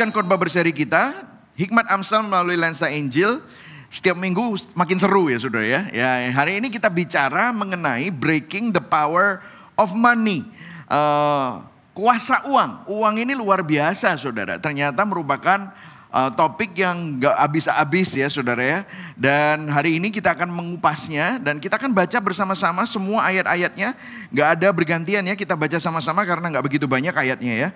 meneruskan khotbah berseri kita, Hikmat Amsal melalui lensa Injil. Setiap minggu makin seru ya saudara ya. ya hari ini kita bicara mengenai breaking the power of money. Uh, kuasa uang. Uang ini luar biasa saudara. Ternyata merupakan uh, topik yang gak habis-habis ya saudara ya. Dan hari ini kita akan mengupasnya dan kita akan baca bersama-sama semua ayat-ayatnya. Gak ada bergantian ya kita baca sama-sama karena gak begitu banyak ayatnya ya.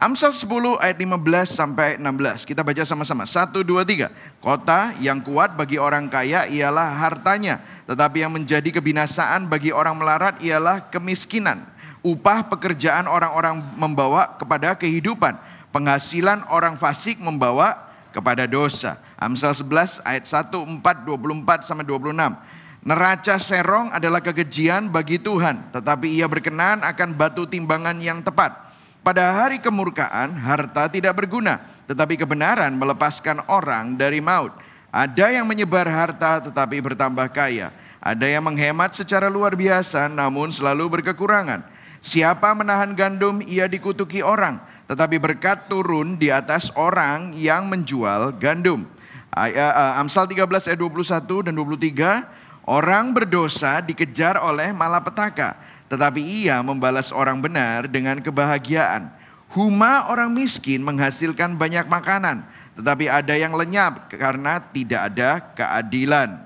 Amsal 10 ayat 15 sampai 16. Kita baca sama-sama. 1, 2, 3. Kota yang kuat bagi orang kaya ialah hartanya. Tetapi yang menjadi kebinasaan bagi orang melarat ialah kemiskinan. Upah pekerjaan orang-orang membawa kepada kehidupan. Penghasilan orang fasik membawa kepada dosa. Amsal 11 ayat 1, 4, 24 sampai 26. Neraca serong adalah kekejian bagi Tuhan. Tetapi ia berkenan akan batu timbangan yang tepat. Pada hari kemurkaan, harta tidak berguna, tetapi kebenaran melepaskan orang dari maut. Ada yang menyebar harta tetapi bertambah kaya. Ada yang menghemat secara luar biasa namun selalu berkekurangan. Siapa menahan gandum ia dikutuki orang, tetapi berkat turun di atas orang yang menjual gandum. Amsal 13 ayat 21 dan 23, orang berdosa dikejar oleh malapetaka tetapi ia membalas orang benar dengan kebahagiaan. Huma orang miskin menghasilkan banyak makanan, tetapi ada yang lenyap karena tidak ada keadilan.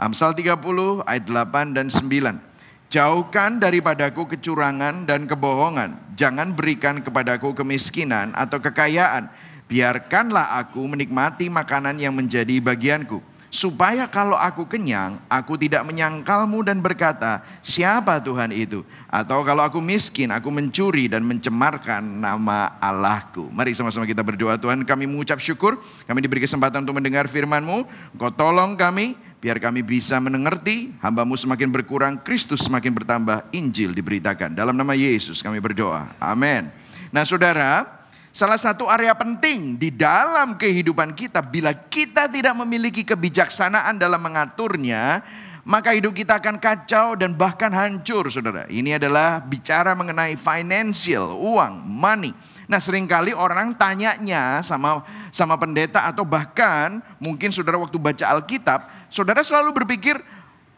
Amsal 30 ayat 8 dan 9. Jauhkan daripadaku kecurangan dan kebohongan. Jangan berikan kepadaku kemiskinan atau kekayaan. Biarkanlah aku menikmati makanan yang menjadi bagianku supaya kalau aku kenyang, aku tidak menyangkalmu dan berkata, siapa Tuhan itu? Atau kalau aku miskin, aku mencuri dan mencemarkan nama Allahku. Mari sama-sama kita berdoa, Tuhan kami mengucap syukur, kami diberi kesempatan untuk mendengar firman-Mu, Engkau tolong kami, biar kami bisa mengerti, hambamu semakin berkurang, Kristus semakin bertambah, Injil diberitakan. Dalam nama Yesus kami berdoa, amin. Nah saudara, Salah satu area penting di dalam kehidupan kita, bila kita tidak memiliki kebijaksanaan dalam mengaturnya, maka hidup kita akan kacau dan bahkan hancur, saudara. Ini adalah bicara mengenai financial, uang, money. Nah, sering kali orang tanyanya sama sama pendeta atau bahkan mungkin saudara waktu baca Alkitab, saudara selalu berpikir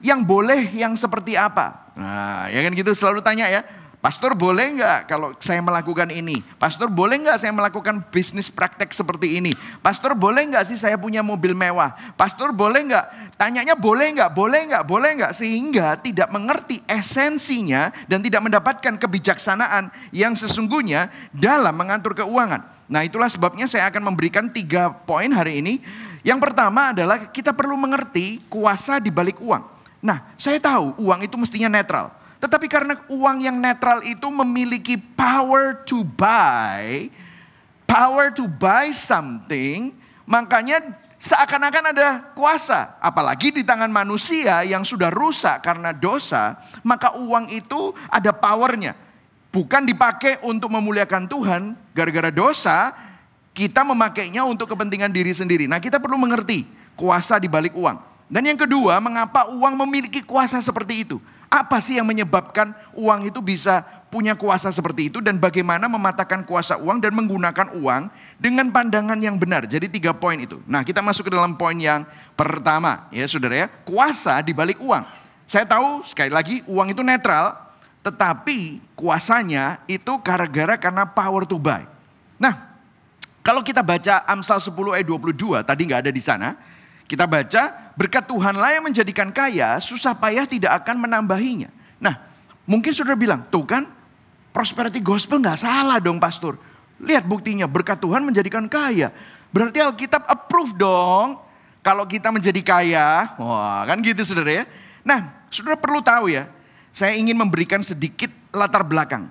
yang boleh yang seperti apa. Nah, ya kan gitu selalu tanya ya Pastor boleh nggak kalau saya melakukan ini? Pastor boleh nggak saya melakukan bisnis praktek seperti ini? Pastor boleh nggak sih saya punya mobil mewah? Pastor boleh nggak? Tanyanya boleh nggak? Boleh nggak? Boleh nggak? Sehingga tidak mengerti esensinya dan tidak mendapatkan kebijaksanaan yang sesungguhnya dalam mengatur keuangan. Nah itulah sebabnya saya akan memberikan tiga poin hari ini. Yang pertama adalah kita perlu mengerti kuasa di balik uang. Nah saya tahu uang itu mestinya netral. Tetapi karena uang yang netral itu memiliki power to buy, power to buy something, makanya seakan-akan ada kuasa. Apalagi di tangan manusia yang sudah rusak karena dosa, maka uang itu ada powernya. Bukan dipakai untuk memuliakan Tuhan, gara-gara dosa, kita memakainya untuk kepentingan diri sendiri. Nah kita perlu mengerti kuasa di balik uang. Dan yang kedua, mengapa uang memiliki kuasa seperti itu? Apa sih yang menyebabkan uang itu bisa punya kuasa seperti itu dan bagaimana mematahkan kuasa uang dan menggunakan uang dengan pandangan yang benar. Jadi tiga poin itu. Nah kita masuk ke dalam poin yang pertama ya saudara ya. Kuasa di balik uang. Saya tahu sekali lagi uang itu netral tetapi kuasanya itu gara-gara karena power to buy. Nah kalau kita baca Amsal 10 ayat 22 tadi nggak ada di sana. Kita baca, berkat Tuhanlah yang menjadikan kaya, susah payah tidak akan menambahinya. Nah, mungkin sudah bilang, tuh kan, prosperity gospel nggak salah dong pastor. Lihat buktinya, berkat Tuhan menjadikan kaya. Berarti Alkitab approve dong. Kalau kita menjadi kaya, wah kan gitu saudara ya. Nah, saudara perlu tahu ya, saya ingin memberikan sedikit latar belakang.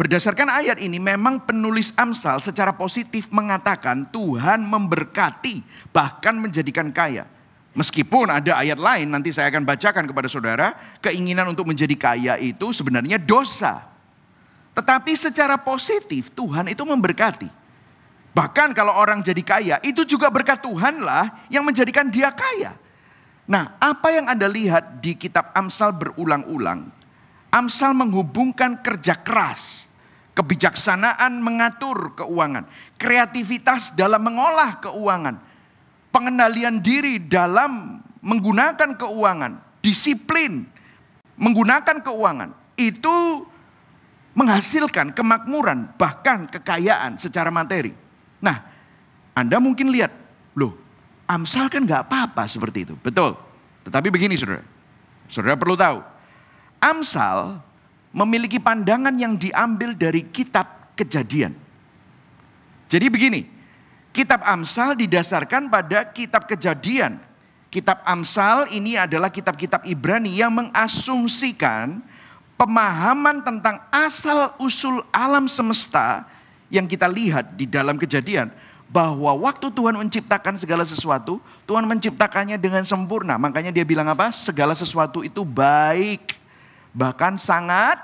Berdasarkan ayat ini memang penulis Amsal secara positif mengatakan Tuhan memberkati bahkan menjadikan kaya. Meskipun ada ayat lain nanti saya akan bacakan kepada saudara, keinginan untuk menjadi kaya itu sebenarnya dosa. Tetapi secara positif Tuhan itu memberkati. Bahkan kalau orang jadi kaya itu juga berkat Tuhanlah yang menjadikan dia kaya. Nah apa yang Anda lihat di kitab Amsal berulang-ulang. Amsal menghubungkan kerja keras kebijaksanaan mengatur keuangan, kreativitas dalam mengolah keuangan, pengendalian diri dalam menggunakan keuangan, disiplin menggunakan keuangan. Itu menghasilkan kemakmuran bahkan kekayaan secara materi. Nah, Anda mungkin lihat, loh, Amsal kan nggak apa-apa seperti itu, betul. Tetapi begini, saudara, saudara perlu tahu, Amsal memiliki pandangan yang diambil dari kitab Kejadian. Jadi begini, kitab Amsal didasarkan pada kitab Kejadian Kitab Amsal ini adalah kitab-kitab Ibrani yang mengasumsikan pemahaman tentang asal usul alam semesta yang kita lihat di dalam kejadian bahwa waktu Tuhan menciptakan segala sesuatu, Tuhan menciptakannya dengan sempurna. Makanya dia bilang apa? Segala sesuatu itu baik. Bahkan sangat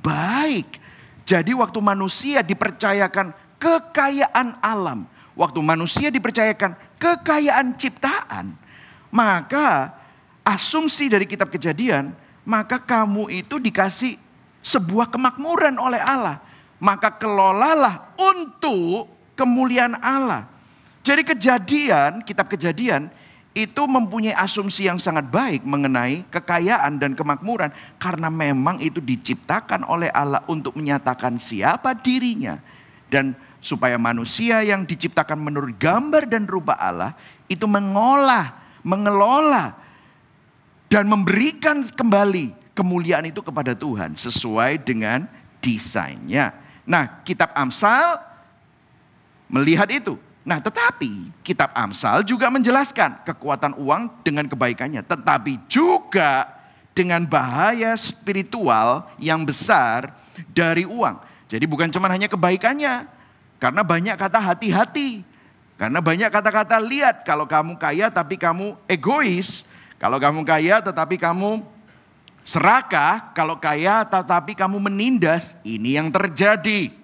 baik. Jadi waktu manusia dipercayakan kekayaan alam, waktu manusia dipercayakan kekayaan ciptaan, maka asumsi dari kitab kejadian, maka kamu itu dikasih sebuah kemakmuran oleh Allah. Maka kelolalah untuk kemuliaan Allah. Jadi kejadian, kitab kejadian itu mempunyai asumsi yang sangat baik mengenai kekayaan dan kemakmuran. Karena memang itu diciptakan oleh Allah untuk menyatakan siapa dirinya. Dan supaya manusia yang diciptakan menurut gambar dan rupa Allah itu mengolah mengelola dan memberikan kembali kemuliaan itu kepada Tuhan sesuai dengan desainnya. Nah, kitab Amsal melihat itu. Nah, tetapi kitab Amsal juga menjelaskan kekuatan uang dengan kebaikannya, tetapi juga dengan bahaya spiritual yang besar dari uang. Jadi bukan cuma hanya kebaikannya, karena banyak kata hati-hati. Karena banyak kata-kata lihat kalau kamu kaya tapi kamu egois, kalau kamu kaya tetapi kamu serakah, kalau kaya tetapi kamu menindas, ini yang terjadi.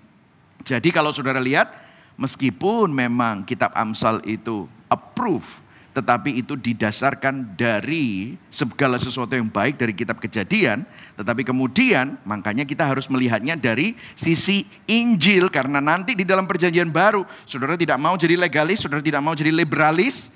Jadi kalau saudara lihat, meskipun memang kitab Amsal itu approve tetapi itu didasarkan dari segala sesuatu yang baik dari kitab kejadian, tetapi kemudian makanya kita harus melihatnya dari sisi Injil karena nanti di dalam perjanjian baru saudara tidak mau jadi legalis, saudara tidak mau jadi liberalis,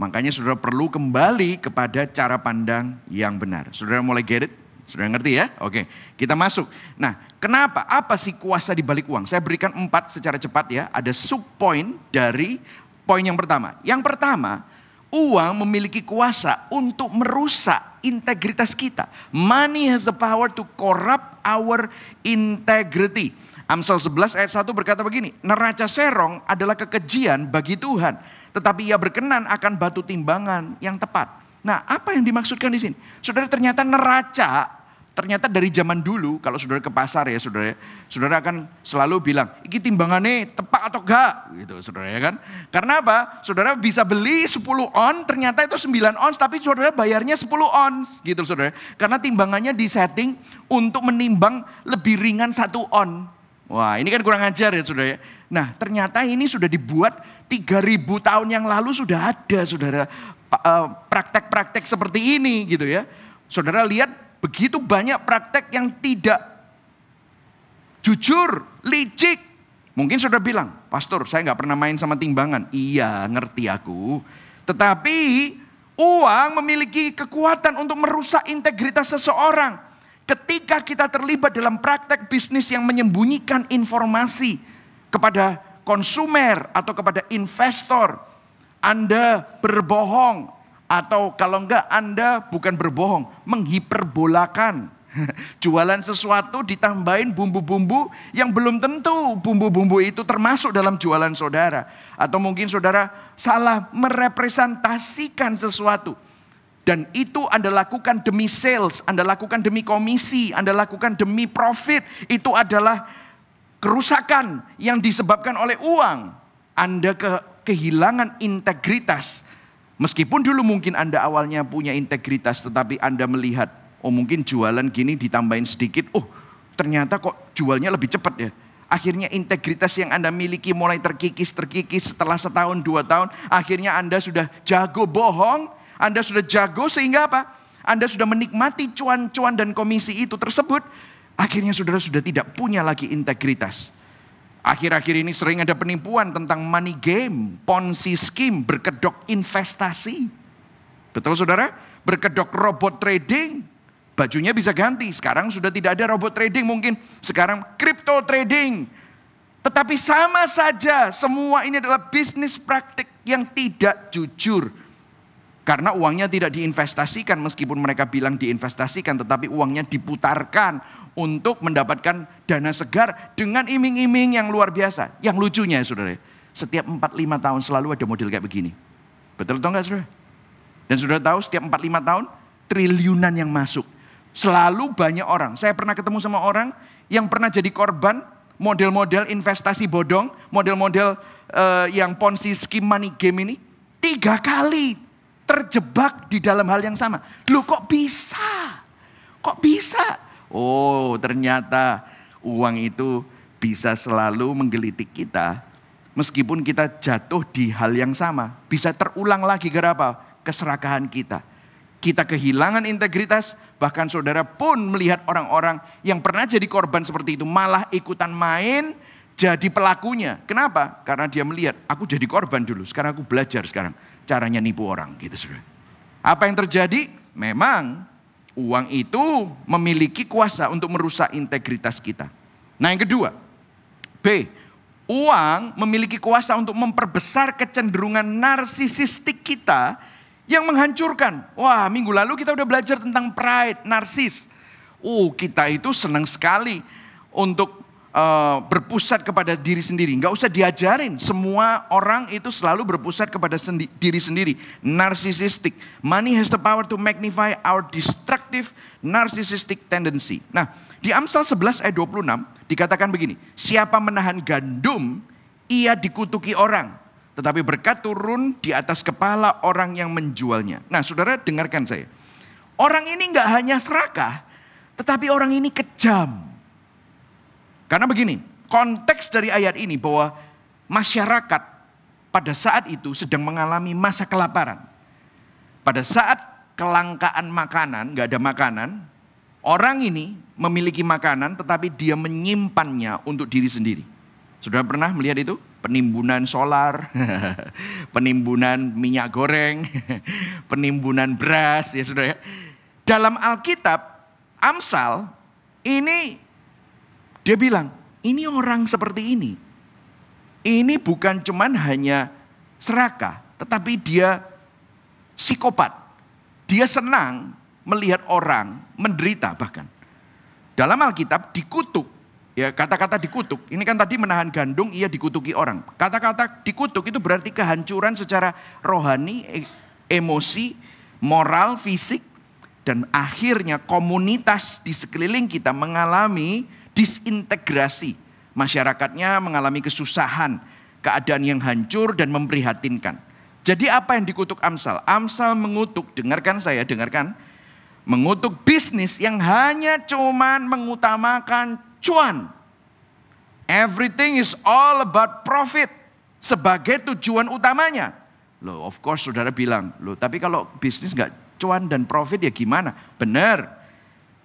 makanya saudara perlu kembali kepada cara pandang yang benar. Saudara mulai get it? Sudah ngerti ya? Oke, kita masuk. Nah, kenapa? Apa sih kuasa di balik uang? Saya berikan empat secara cepat ya. Ada sub point dari poin yang pertama. Yang pertama, uang memiliki kuasa untuk merusak integritas kita. Money has the power to corrupt our integrity. Amsal 11 ayat 1 berkata begini, neraca serong adalah kekejian bagi Tuhan, tetapi ia berkenan akan batu timbangan yang tepat. Nah, apa yang dimaksudkan di sini? Saudara ternyata neraca Ternyata dari zaman dulu kalau saudara ke pasar ya saudara, saudara akan selalu bilang, iki timbangannya tepat atau enggak gitu saudara ya kan. Karena apa? Saudara bisa beli 10 on, ternyata itu 9 ons tapi saudara bayarnya 10 ons gitu saudara. Karena timbangannya disetting untuk menimbang lebih ringan satu on. Wah ini kan kurang ajar ya saudara ya. Nah ternyata ini sudah dibuat 3000 tahun yang lalu sudah ada saudara praktek-praktek seperti ini gitu ya. Saudara lihat begitu banyak praktek yang tidak jujur, licik. Mungkin sudah bilang, pastor saya nggak pernah main sama timbangan. Iya ngerti aku. Tetapi uang memiliki kekuatan untuk merusak integritas seseorang. Ketika kita terlibat dalam praktek bisnis yang menyembunyikan informasi kepada konsumer atau kepada investor. Anda berbohong, atau kalau enggak Anda bukan berbohong, menghiperbolakan. Jualan sesuatu ditambahin bumbu-bumbu yang belum tentu bumbu-bumbu itu termasuk dalam jualan saudara. Atau mungkin saudara salah merepresentasikan sesuatu. Dan itu Anda lakukan demi sales, Anda lakukan demi komisi, Anda lakukan demi profit. Itu adalah kerusakan yang disebabkan oleh uang. Anda ke, kehilangan integritas Meskipun dulu mungkin Anda awalnya punya integritas, tetapi Anda melihat, oh mungkin jualan gini ditambahin sedikit, oh ternyata kok jualnya lebih cepat ya. Akhirnya integritas yang Anda miliki mulai terkikis-terkikis setelah setahun, dua tahun. Akhirnya Anda sudah jago bohong, Anda sudah jago sehingga apa? Anda sudah menikmati cuan-cuan dan komisi itu tersebut. Akhirnya saudara sudah tidak punya lagi integritas. Akhir-akhir ini sering ada penipuan tentang money game, ponzi scheme, berkedok investasi. Betul saudara? Berkedok robot trading. Bajunya bisa ganti. Sekarang sudah tidak ada robot trading mungkin. Sekarang crypto trading. Tetapi sama saja semua ini adalah bisnis praktik yang tidak jujur. Karena uangnya tidak diinvestasikan meskipun mereka bilang diinvestasikan tetapi uangnya diputarkan untuk mendapatkan dana segar dengan iming-iming yang luar biasa. Yang lucunya ya saudara, setiap 4-5 tahun selalu ada model kayak begini. Betul atau enggak saudara? Dan sudah tahu setiap 4-5 tahun triliunan yang masuk. Selalu banyak orang. Saya pernah ketemu sama orang yang pernah jadi korban model-model investasi bodong, model-model uh, yang ponzi scheme money game ini. Tiga kali terjebak di dalam hal yang sama. Loh kok bisa? Kok bisa? Oh, ternyata uang itu bisa selalu menggelitik kita. Meskipun kita jatuh di hal yang sama. Bisa terulang lagi gara apa? Keserakahan kita. Kita kehilangan integritas, bahkan saudara pun melihat orang-orang yang pernah jadi korban seperti itu. Malah ikutan main jadi pelakunya. Kenapa? Karena dia melihat, aku jadi korban dulu, sekarang aku belajar sekarang. Caranya nipu orang gitu saudara. Apa yang terjadi? Memang Uang itu memiliki kuasa untuk merusak integritas kita. Nah yang kedua, B. Uang memiliki kuasa untuk memperbesar kecenderungan narsisistik kita yang menghancurkan. Wah minggu lalu kita udah belajar tentang pride, narsis. Oh kita itu senang sekali untuk uh, berpusat kepada diri sendiri. Nggak usah diajarin. Semua orang itu selalu berpusat kepada sendi diri sendiri. Narcissistic. Money has the power to magnify our destructive narcissistic tendency. Nah, di Amsal 11 ayat 26 dikatakan begini. Siapa menahan gandum, ia dikutuki orang. Tetapi berkat turun di atas kepala orang yang menjualnya. Nah saudara dengarkan saya. Orang ini nggak hanya serakah, tetapi orang ini kejam. Karena begini, konteks dari ayat ini bahwa masyarakat pada saat itu sedang mengalami masa kelaparan. Pada saat kelangkaan makanan, nggak ada makanan, orang ini memiliki makanan tetapi dia menyimpannya untuk diri sendiri. Sudah pernah melihat itu? Penimbunan solar, penimbunan minyak goreng, penimbunan beras, ya sudah ya. Dalam Alkitab, Amsal ini dia bilang, ini orang seperti ini. Ini bukan cuman hanya serakah, tetapi dia psikopat. Dia senang melihat orang menderita bahkan. Dalam Alkitab dikutuk, ya kata-kata dikutuk. Ini kan tadi menahan gandum, ia dikutuki orang. Kata-kata dikutuk itu berarti kehancuran secara rohani, e, emosi, moral, fisik, dan akhirnya komunitas di sekeliling kita mengalami disintegrasi. Masyarakatnya mengalami kesusahan, keadaan yang hancur dan memprihatinkan. Jadi apa yang dikutuk Amsal? Amsal mengutuk, dengarkan saya, dengarkan. Mengutuk bisnis yang hanya cuman mengutamakan cuan. Everything is all about profit sebagai tujuan utamanya. Loh, of course saudara bilang, loh tapi kalau bisnis nggak cuan dan profit ya gimana? Benar,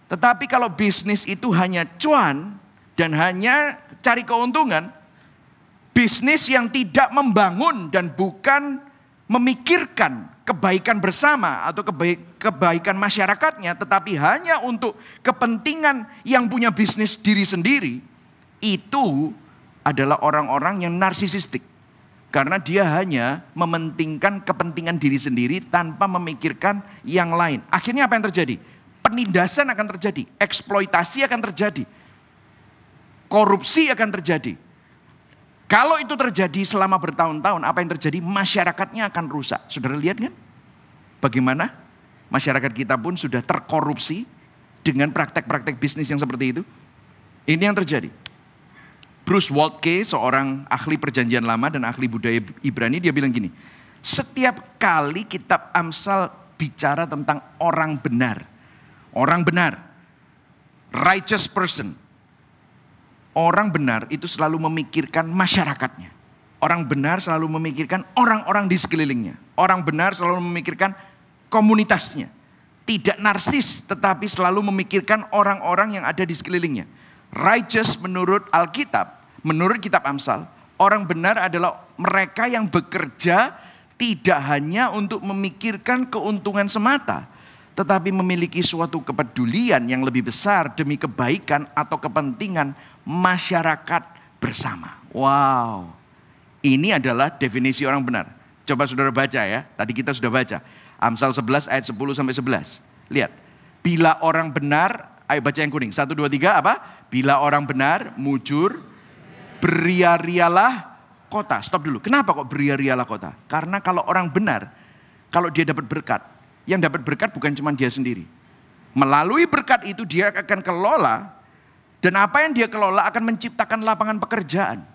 tetapi kalau bisnis itu hanya cuan dan hanya cari keuntungan, bisnis yang tidak membangun dan bukan memikirkan kebaikan bersama atau kebaikan masyarakatnya, tetapi hanya untuk kepentingan yang punya bisnis diri sendiri, itu adalah orang-orang yang narsisistik. Karena dia hanya mementingkan kepentingan diri sendiri tanpa memikirkan yang lain. Akhirnya apa yang terjadi? Penindasan akan terjadi, eksploitasi akan terjadi, korupsi akan terjadi. Kalau itu terjadi selama bertahun-tahun, apa yang terjadi? Masyarakatnya akan rusak. Saudara lihat kan? Bagaimana masyarakat kita pun sudah terkorupsi dengan praktek-praktek bisnis yang seperti itu. Ini yang terjadi. Bruce Waltke, seorang ahli perjanjian lama dan ahli budaya Ibrani, dia bilang gini, setiap kali kitab Amsal bicara tentang orang benar, Orang benar, righteous person. Orang benar itu selalu memikirkan masyarakatnya. Orang benar selalu memikirkan orang-orang di sekelilingnya. Orang benar selalu memikirkan komunitasnya. Tidak narsis tetapi selalu memikirkan orang-orang yang ada di sekelilingnya. Righteous menurut Alkitab, menurut kitab Amsal, orang benar adalah mereka yang bekerja tidak hanya untuk memikirkan keuntungan semata, tetapi memiliki suatu kepedulian yang lebih besar demi kebaikan atau kepentingan masyarakat bersama. Wow. Ini adalah definisi orang benar. Coba saudara baca ya. Tadi kita sudah baca. Amsal 11 ayat 10 sampai 11. Lihat. Bila orang benar, ayo baca yang kuning. Satu, dua, tiga apa? Bila orang benar, mujur, beria-rialah kota. Stop dulu. Kenapa kok beria-rialah kota? Karena kalau orang benar, kalau dia dapat berkat, yang dapat berkat bukan cuma dia sendiri. Melalui berkat itu dia akan kelola dan apa yang dia kelola akan menciptakan lapangan pekerjaan.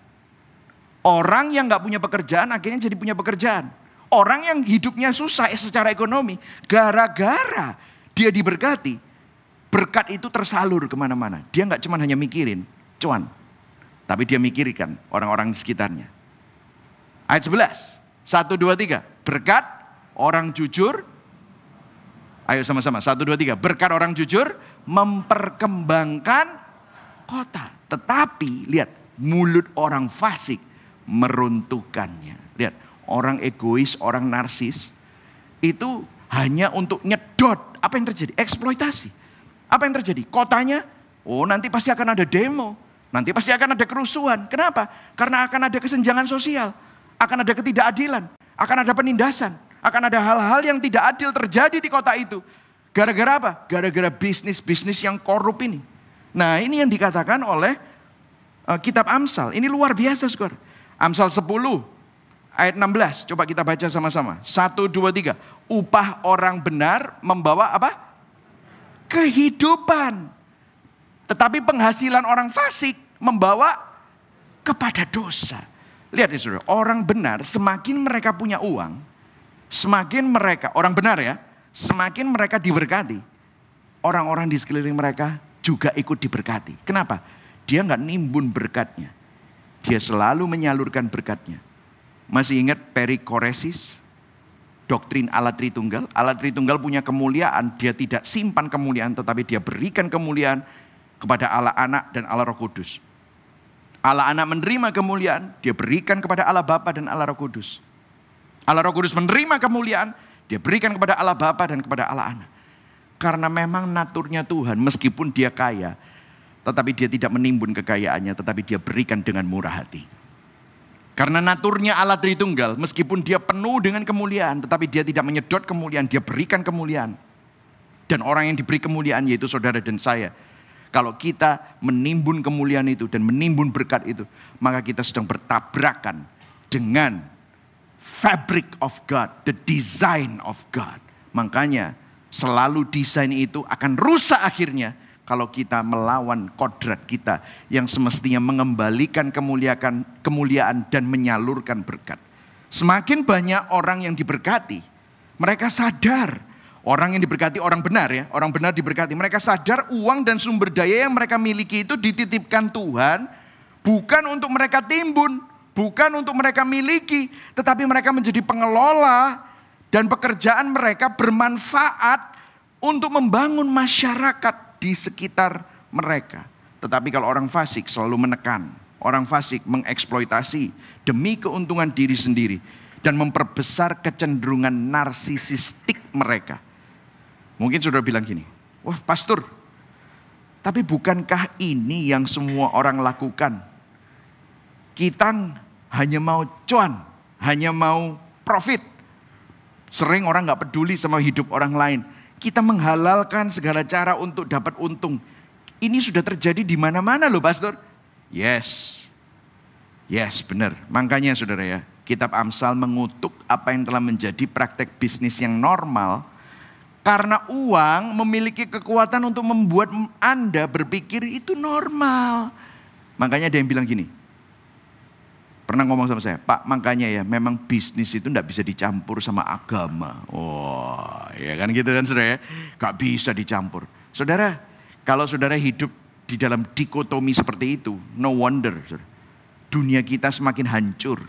Orang yang nggak punya pekerjaan akhirnya jadi punya pekerjaan. Orang yang hidupnya susah secara ekonomi, gara-gara dia diberkati, berkat itu tersalur ke mana-mana. Dia nggak cuma hanya mikirin cuan, tapi dia mikirkan orang-orang di sekitarnya. Ayat 11, 1, 2, 3. Berkat orang jujur, ayo sama-sama, 1, 2, 3. Berkat orang jujur memperkembangkan kota. Tetapi lihat, mulut orang fasik meruntuhkannya. Lihat, orang egois, orang narsis, itu hanya untuk nyedot. Apa yang terjadi? Eksploitasi. Apa yang terjadi? Kotanya, oh nanti pasti akan ada demo. Nanti pasti akan ada kerusuhan. Kenapa? Karena akan ada kesenjangan sosial. Akan ada ketidakadilan. Akan ada penindasan. Akan ada hal-hal yang tidak adil terjadi di kota itu. Gara-gara apa? Gara-gara bisnis-bisnis yang korup ini. Nah ini yang dikatakan oleh uh, kitab Amsal. Ini luar biasa, skor. Amsal 10 ayat 16. Coba kita baca sama-sama. Satu, dua, tiga. Upah orang benar membawa apa? Kehidupan. Tetapi penghasilan orang fasik membawa kepada dosa. Lihat ya saudara, orang benar semakin mereka punya uang, semakin mereka, orang benar ya, semakin mereka diberkati. Orang-orang di sekeliling mereka juga ikut diberkati. Kenapa? Dia nggak nimbun berkatnya. Dia selalu menyalurkan berkatnya. Masih ingat perikoresis? Doktrin Allah Tritunggal. Allah Tritunggal punya kemuliaan. Dia tidak simpan kemuliaan tetapi dia berikan kemuliaan kepada Allah Anak dan Allah Roh Kudus. Allah Anak menerima kemuliaan, dia berikan kepada Allah Bapa dan Allah Roh Kudus. Allah Roh Kudus menerima kemuliaan, dia berikan kepada Allah Bapa dan kepada Allah Anak. Karena memang naturnya Tuhan, meskipun dia kaya, tetapi dia tidak menimbun kekayaannya, tetapi dia berikan dengan murah hati. Karena naturnya Allah Tritunggal, meskipun dia penuh dengan kemuliaan, tetapi dia tidak menyedot kemuliaan, dia berikan kemuliaan. Dan orang yang diberi kemuliaan yaitu saudara dan saya. Kalau kita menimbun kemuliaan itu dan menimbun berkat itu, maka kita sedang bertabrakan dengan fabric of God, the design of God. Makanya selalu desain itu akan rusak akhirnya kalau kita melawan kodrat kita yang semestinya mengembalikan kemuliaan, kemuliaan dan menyalurkan berkat. Semakin banyak orang yang diberkati, mereka sadar orang yang diberkati orang benar ya, orang benar diberkati. Mereka sadar uang dan sumber daya yang mereka miliki itu dititipkan Tuhan bukan untuk mereka timbun, bukan untuk mereka miliki, tetapi mereka menjadi pengelola dan pekerjaan mereka bermanfaat untuk membangun masyarakat di sekitar mereka. Tetapi kalau orang fasik selalu menekan, orang fasik mengeksploitasi demi keuntungan diri sendiri dan memperbesar kecenderungan narsisistik mereka. Mungkin sudah bilang gini, wah pastor, tapi bukankah ini yang semua orang lakukan? Kita hanya mau cuan, hanya mau profit. Sering orang nggak peduli sama hidup orang lain kita menghalalkan segala cara untuk dapat untung. Ini sudah terjadi di mana-mana loh pastor. Yes. Yes benar. Makanya saudara ya. Kitab Amsal mengutuk apa yang telah menjadi praktek bisnis yang normal. Karena uang memiliki kekuatan untuk membuat Anda berpikir itu normal. Makanya ada yang bilang gini, pernah ngomong sama saya, Pak makanya ya memang bisnis itu tidak bisa dicampur sama agama. Oh, ya kan gitu kan saudara ya. Gak bisa dicampur. Saudara, kalau saudara hidup di dalam dikotomi seperti itu, no wonder. Saudara. Dunia kita semakin hancur.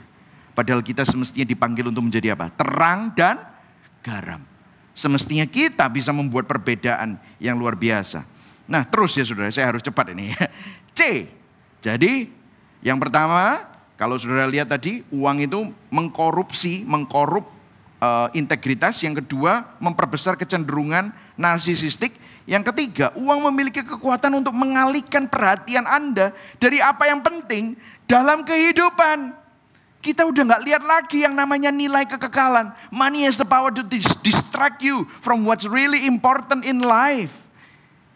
Padahal kita semestinya dipanggil untuk menjadi apa? Terang dan garam. Semestinya kita bisa membuat perbedaan yang luar biasa. Nah terus ya saudara, saya harus cepat ini. C. Jadi yang pertama, kalau saudara lihat tadi, uang itu mengkorupsi, mengkorup uh, integritas. Yang kedua, memperbesar kecenderungan narsisistik. Yang ketiga, uang memiliki kekuatan untuk mengalihkan perhatian Anda dari apa yang penting dalam kehidupan. Kita udah nggak lihat lagi yang namanya nilai kekekalan. Money has the power to distract you from what's really important in life.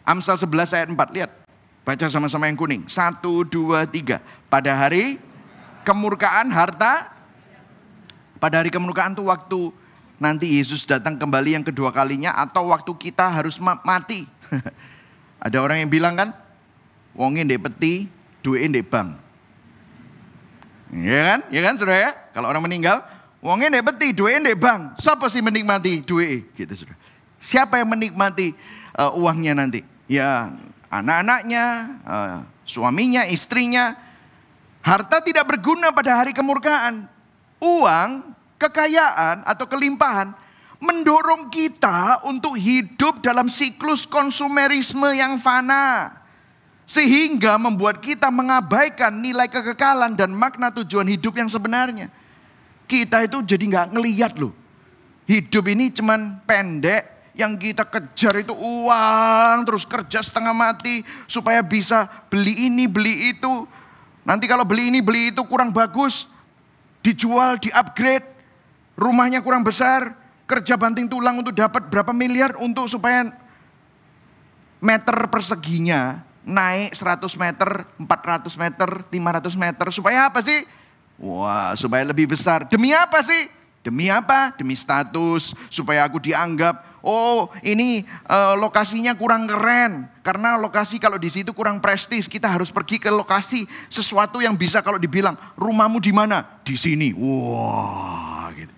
Amsal 11 ayat 4, lihat. Baca sama-sama yang kuning. Satu, dua, tiga. Pada hari kemurkaan harta. Pada hari kemurkaan itu waktu nanti Yesus datang kembali yang kedua kalinya. Atau waktu kita harus mati. Ada orang yang bilang kan, wongin dek peti, duit dek bank. Ya kan? Ya kan saudara ya? Kalau orang meninggal, wongnya ndek peti, duitnya ndek bank. Siapa sih menikmati duit? Gitu saudara. Siapa yang menikmati uh, uangnya nanti? Ya anak-anaknya, uh, suaminya, istrinya. Harta tidak berguna pada hari kemurkaan. Uang, kekayaan atau kelimpahan mendorong kita untuk hidup dalam siklus konsumerisme yang fana. Sehingga membuat kita mengabaikan nilai kekekalan dan makna tujuan hidup yang sebenarnya. Kita itu jadi nggak ngeliat loh. Hidup ini cuman pendek, yang kita kejar itu uang, terus kerja setengah mati supaya bisa beli ini, beli itu. Nanti kalau beli ini, beli itu kurang bagus, dijual, di-upgrade, rumahnya kurang besar, kerja banting tulang untuk dapat berapa miliar untuk supaya meter perseginya naik 100 meter, 400 meter, 500 meter. Supaya apa sih? Wah, supaya lebih besar. Demi apa sih? Demi apa? Demi status, supaya aku dianggap, oh ini uh, lokasinya kurang keren. Karena lokasi kalau di situ kurang prestis, kita harus pergi ke lokasi sesuatu yang bisa kalau dibilang, rumahmu di mana? Di sini. Wah, gitu.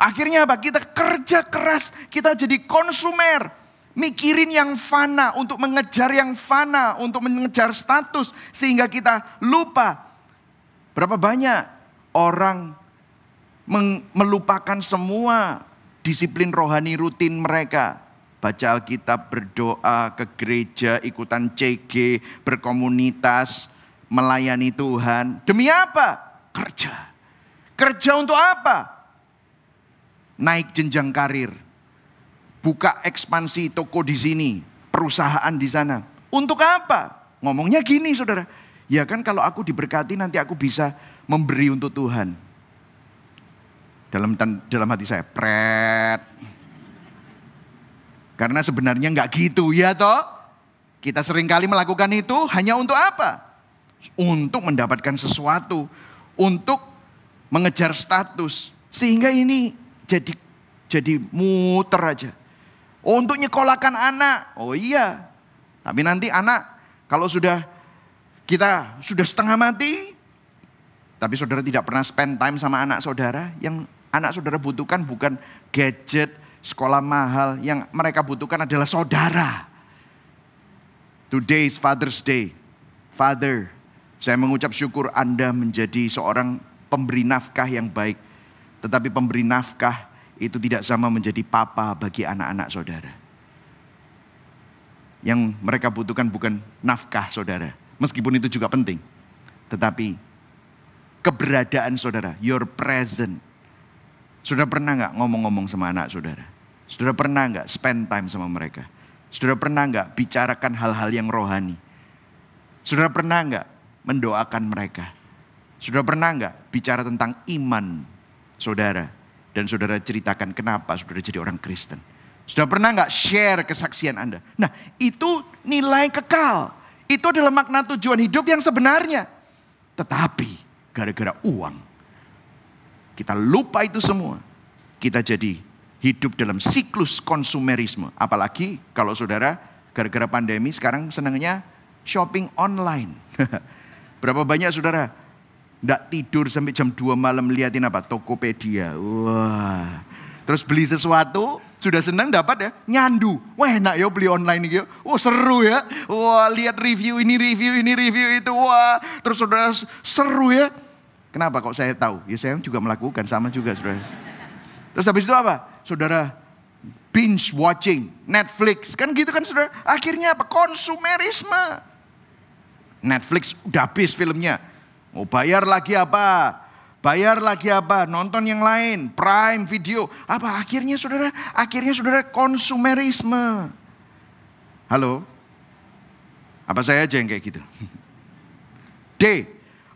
Akhirnya apa? Kita kerja keras, kita jadi konsumer mikirin yang fana, untuk mengejar yang fana, untuk mengejar status, sehingga kita lupa berapa banyak orang melupakan semua disiplin rohani rutin mereka. Baca Alkitab, berdoa, ke gereja, ikutan CG, berkomunitas, melayani Tuhan. Demi apa? Kerja. Kerja untuk apa? Naik jenjang karir buka ekspansi toko di sini, perusahaan di sana. Untuk apa? Ngomongnya gini saudara, ya kan kalau aku diberkati nanti aku bisa memberi untuk Tuhan. Dalam dalam hati saya, pret. Karena sebenarnya nggak gitu ya toh. Kita sering kali melakukan itu hanya untuk apa? Untuk mendapatkan sesuatu, untuk mengejar status. Sehingga ini jadi jadi muter aja. Oh, untuk nyekolahkan anak. Oh iya. Tapi nanti anak kalau sudah kita sudah setengah mati, tapi saudara tidak pernah spend time sama anak saudara, yang anak saudara butuhkan bukan gadget, sekolah mahal, yang mereka butuhkan adalah saudara. Today is Father's Day. Father, saya mengucap syukur Anda menjadi seorang pemberi nafkah yang baik. Tetapi pemberi nafkah itu tidak sama menjadi papa bagi anak-anak saudara. Yang mereka butuhkan bukan nafkah saudara, meskipun itu juga penting. Tetapi keberadaan saudara, your present. Sudah pernah nggak ngomong-ngomong sama anak saudara? Sudah pernah nggak spend time sama mereka? Sudah pernah nggak bicarakan hal-hal yang rohani? Sudah pernah nggak mendoakan mereka? Sudah pernah nggak bicara tentang iman saudara? Dan saudara ceritakan kenapa saudara jadi orang Kristen. Sudah pernah nggak share kesaksian Anda? Nah itu nilai kekal. Itu adalah makna tujuan hidup yang sebenarnya. Tetapi gara-gara uang. Kita lupa itu semua. Kita jadi hidup dalam siklus konsumerisme. Apalagi kalau saudara gara-gara pandemi sekarang senangnya shopping online. Berapa banyak saudara Nggak tidur sampai jam 2 malam liatin apa? Tokopedia. Wah. Terus beli sesuatu, sudah senang dapat ya, nyandu. Wah enak ya beli online gitu. Wah seru ya. Wah lihat review ini, review ini, review itu. Wah terus saudara seru ya. Kenapa kok saya tahu? Ya saya juga melakukan sama juga saudara. Terus habis itu apa? Saudara binge watching, Netflix. Kan gitu kan saudara. Akhirnya apa? Konsumerisme. Netflix udah habis filmnya. Mau bayar lagi apa? Bayar lagi apa? Nonton yang lain, Prime Video. Apa akhirnya saudara? Akhirnya saudara konsumerisme. Halo? Apa saya aja yang kayak gitu? D.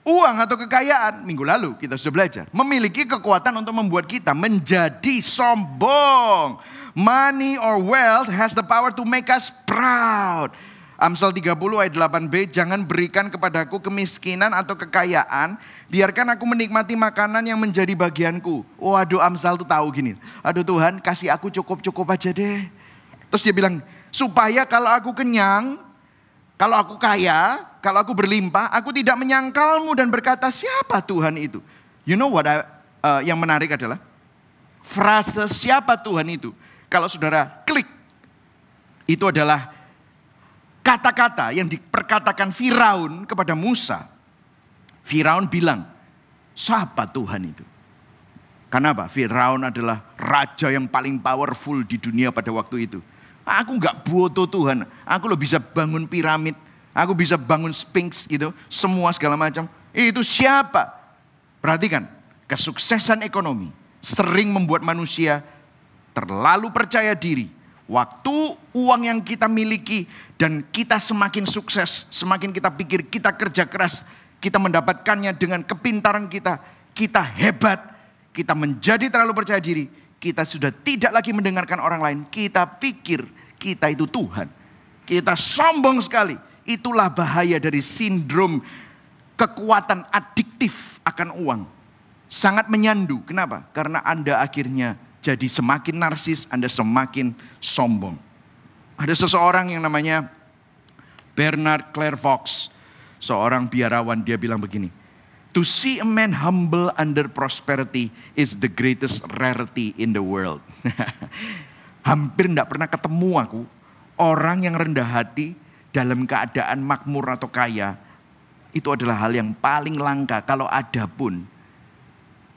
Uang atau kekayaan, minggu lalu kita sudah belajar. Memiliki kekuatan untuk membuat kita menjadi sombong. Money or wealth has the power to make us proud. Amsal 30 ayat 8b, jangan berikan kepadaku kemiskinan atau kekayaan, biarkan aku menikmati makanan yang menjadi bagianku. Waduh Amsal tuh tahu gini, aduh Tuhan kasih aku cukup-cukup aja deh. Terus dia bilang, supaya kalau aku kenyang, kalau aku kaya, kalau aku berlimpah, aku tidak menyangkalmu dan berkata siapa Tuhan itu. You know what I, uh, yang menarik adalah, frase siapa Tuhan itu, kalau saudara klik, itu adalah kata-kata yang diperkatakan Firaun kepada Musa. Firaun bilang, siapa Tuhan itu? Kenapa? Firaun adalah raja yang paling powerful di dunia pada waktu itu. Aku nggak butuh Tuhan. Aku loh bisa bangun piramid. Aku bisa bangun Sphinx gitu. Semua segala macam. Itu siapa? Perhatikan. Kesuksesan ekonomi sering membuat manusia terlalu percaya diri. Waktu uang yang kita miliki dan kita semakin sukses, semakin kita pikir kita kerja keras, kita mendapatkannya dengan kepintaran kita, kita hebat, kita menjadi terlalu percaya diri, kita sudah tidak lagi mendengarkan orang lain, kita pikir kita itu Tuhan. Kita sombong sekali. Itulah bahaya dari sindrom kekuatan adiktif akan uang. Sangat menyandu. Kenapa? Karena Anda akhirnya jadi semakin narsis, Anda semakin sombong. Ada seseorang yang namanya Bernard Claire Fox. Seorang biarawan dia bilang begini. To see a man humble under prosperity is the greatest rarity in the world. Hampir tidak pernah ketemu aku orang yang rendah hati dalam keadaan makmur atau kaya. Itu adalah hal yang paling langka kalau ada pun.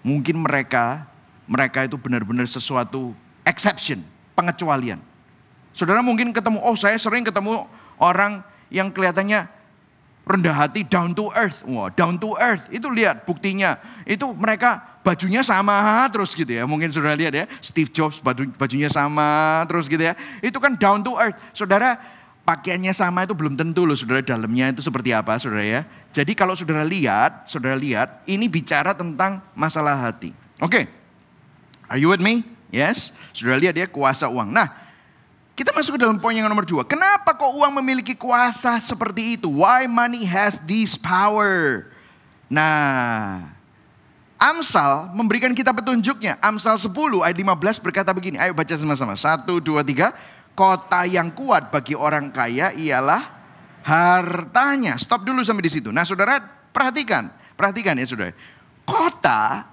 Mungkin mereka mereka itu benar-benar sesuatu exception, pengecualian. Saudara mungkin ketemu, oh saya sering ketemu orang yang kelihatannya rendah hati, down to earth. Wah, down to earth. Itu lihat buktinya. Itu mereka bajunya sama terus gitu ya. Mungkin saudara lihat ya, Steve Jobs baju, bajunya sama terus gitu ya. Itu kan down to earth. Saudara, pakaiannya sama itu belum tentu loh saudara dalamnya itu seperti apa saudara ya. Jadi kalau saudara lihat, saudara lihat, ini bicara tentang masalah hati. Oke, okay. are you with me? Yes, saudara lihat ya kuasa uang. Nah, kita masuk ke dalam poin yang nomor dua. Kenapa kok uang memiliki kuasa seperti itu? Why money has this power? Nah, Amsal memberikan kita petunjuknya. Amsal 10 ayat 15 berkata begini. Ayo baca sama-sama. Satu, dua, tiga. Kota yang kuat bagi orang kaya ialah hartanya. Stop dulu sampai di situ. Nah saudara perhatikan. Perhatikan ya saudara. Kota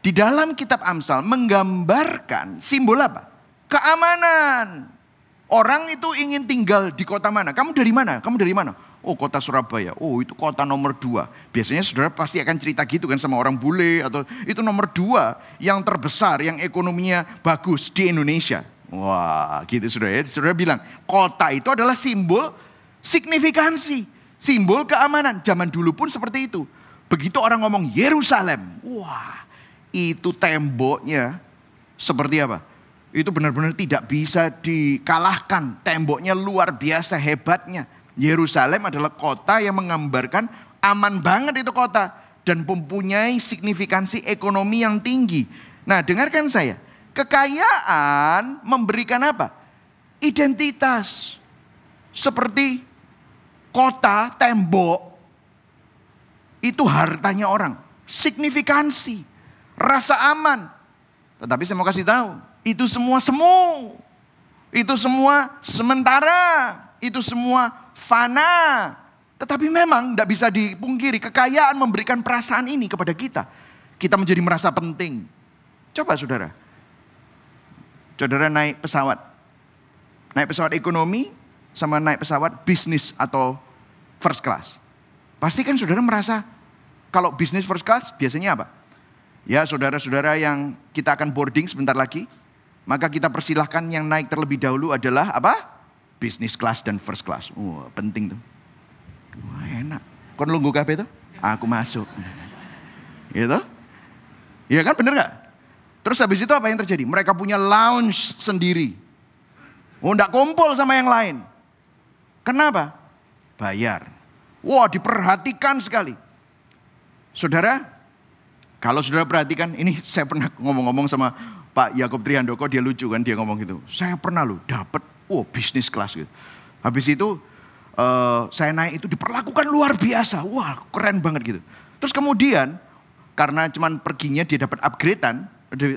di dalam kitab Amsal menggambarkan simbol apa? Keamanan. Orang itu ingin tinggal di kota mana? Kamu dari mana? Kamu dari mana? Oh kota Surabaya. Oh itu kota nomor dua. Biasanya saudara pasti akan cerita gitu kan sama orang bule. Atau itu nomor dua yang terbesar, yang ekonominya bagus di Indonesia. Wah gitu saudara ya. Saudara bilang kota itu adalah simbol signifikansi. Simbol keamanan. Zaman dulu pun seperti itu. Begitu orang ngomong Yerusalem. Wah itu temboknya seperti apa? itu benar-benar tidak bisa dikalahkan. Temboknya luar biasa hebatnya. Yerusalem adalah kota yang menggambarkan aman banget itu kota. Dan mempunyai signifikansi ekonomi yang tinggi. Nah dengarkan saya. Kekayaan memberikan apa? Identitas. Seperti kota, tembok. Itu hartanya orang. Signifikansi. Rasa aman. Tetapi saya mau kasih tahu itu semua semu. Itu semua sementara. Itu semua fana. Tetapi memang tidak bisa dipungkiri kekayaan memberikan perasaan ini kepada kita. Kita menjadi merasa penting. Coba saudara. Saudara naik pesawat. Naik pesawat ekonomi sama naik pesawat bisnis atau first class. Pasti kan saudara merasa kalau bisnis first class biasanya apa? Ya saudara-saudara yang kita akan boarding sebentar lagi Maka kita persilahkan yang naik terlebih dahulu adalah apa? Business class dan first class. Wah, penting tuh. Wah, enak. Kon nunggu kabeh tuh? Aku masuk. Gitu? Iya kan bener gak? Terus habis itu apa yang terjadi? Mereka punya lounge sendiri. Oh, enggak kumpul sama yang lain. Kenapa? Bayar. Wah, diperhatikan sekali. Saudara, kalau saudara perhatikan, ini saya pernah ngomong-ngomong sama Pak Yakob Trihandoko, dia lucu kan, dia ngomong gitu. Saya pernah loh dapat, wow bisnis kelas gitu. Habis itu uh, saya naik itu diperlakukan luar biasa, wah keren banget gitu. Terus kemudian karena cuman perginya dia dapat upgradean,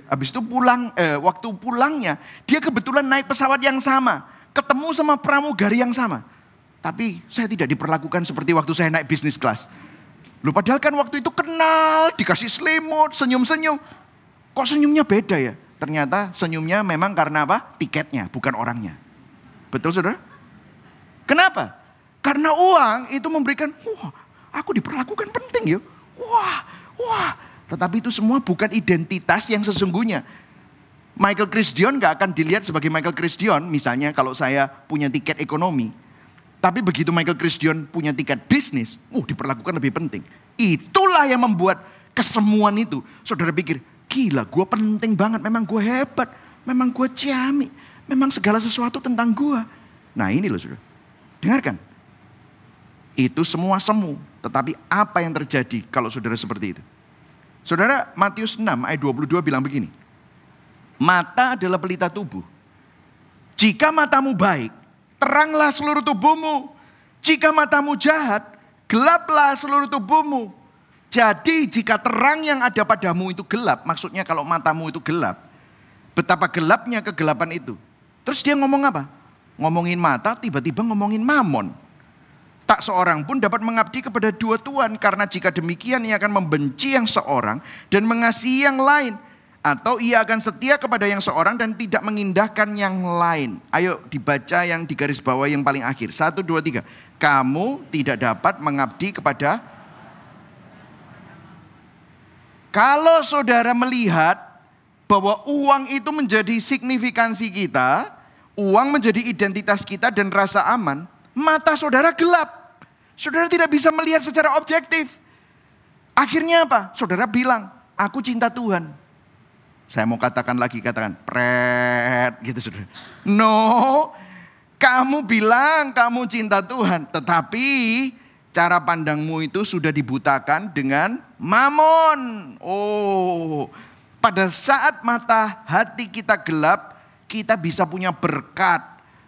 habis itu pulang, eh, waktu pulangnya dia kebetulan naik pesawat yang sama, ketemu sama pramugari yang sama. Tapi saya tidak diperlakukan seperti waktu saya naik bisnis kelas. Lu padahal kan waktu itu kenal, dikasih selimut, senyum-senyum. Kok senyumnya beda ya? Ternyata senyumnya memang karena apa? Tiketnya, bukan orangnya. Betul saudara? Kenapa? Karena uang itu memberikan, wah aku diperlakukan penting ya. Wah, wah. Tetapi itu semua bukan identitas yang sesungguhnya. Michael Chris Dion gak akan dilihat sebagai Michael Chris Dion. Misalnya kalau saya punya tiket ekonomi, tapi begitu Michael Christian punya tiket bisnis, uh diperlakukan lebih penting. Itulah yang membuat kesemuan itu. Saudara pikir, gila gue penting banget, memang gue hebat, memang gue ciami, memang segala sesuatu tentang gue. Nah ini loh saudara, dengarkan. Itu semua semu, tetapi apa yang terjadi kalau saudara seperti itu? Saudara Matius 6 ayat 22 bilang begini. Mata adalah pelita tubuh. Jika matamu baik, teranglah seluruh tubuhmu. Jika matamu jahat, gelaplah seluruh tubuhmu. Jadi jika terang yang ada padamu itu gelap, maksudnya kalau matamu itu gelap, betapa gelapnya kegelapan itu. Terus dia ngomong apa? Ngomongin mata, tiba-tiba ngomongin mamon. Tak seorang pun dapat mengabdi kepada dua tuan, karena jika demikian ia akan membenci yang seorang dan mengasihi yang lain atau ia akan setia kepada yang seorang dan tidak mengindahkan yang lain. Ayo dibaca yang di garis bawah yang paling akhir. Satu, dua, tiga. Kamu tidak dapat mengabdi kepada... Kalau saudara melihat bahwa uang itu menjadi signifikansi kita, uang menjadi identitas kita dan rasa aman, mata saudara gelap. Saudara tidak bisa melihat secara objektif. Akhirnya apa? Saudara bilang, aku cinta Tuhan saya mau katakan lagi, katakan pret gitu sudah. No, kamu bilang kamu cinta Tuhan, tetapi cara pandangmu itu sudah dibutakan dengan mamon. Oh, pada saat mata hati kita gelap, kita bisa punya berkat,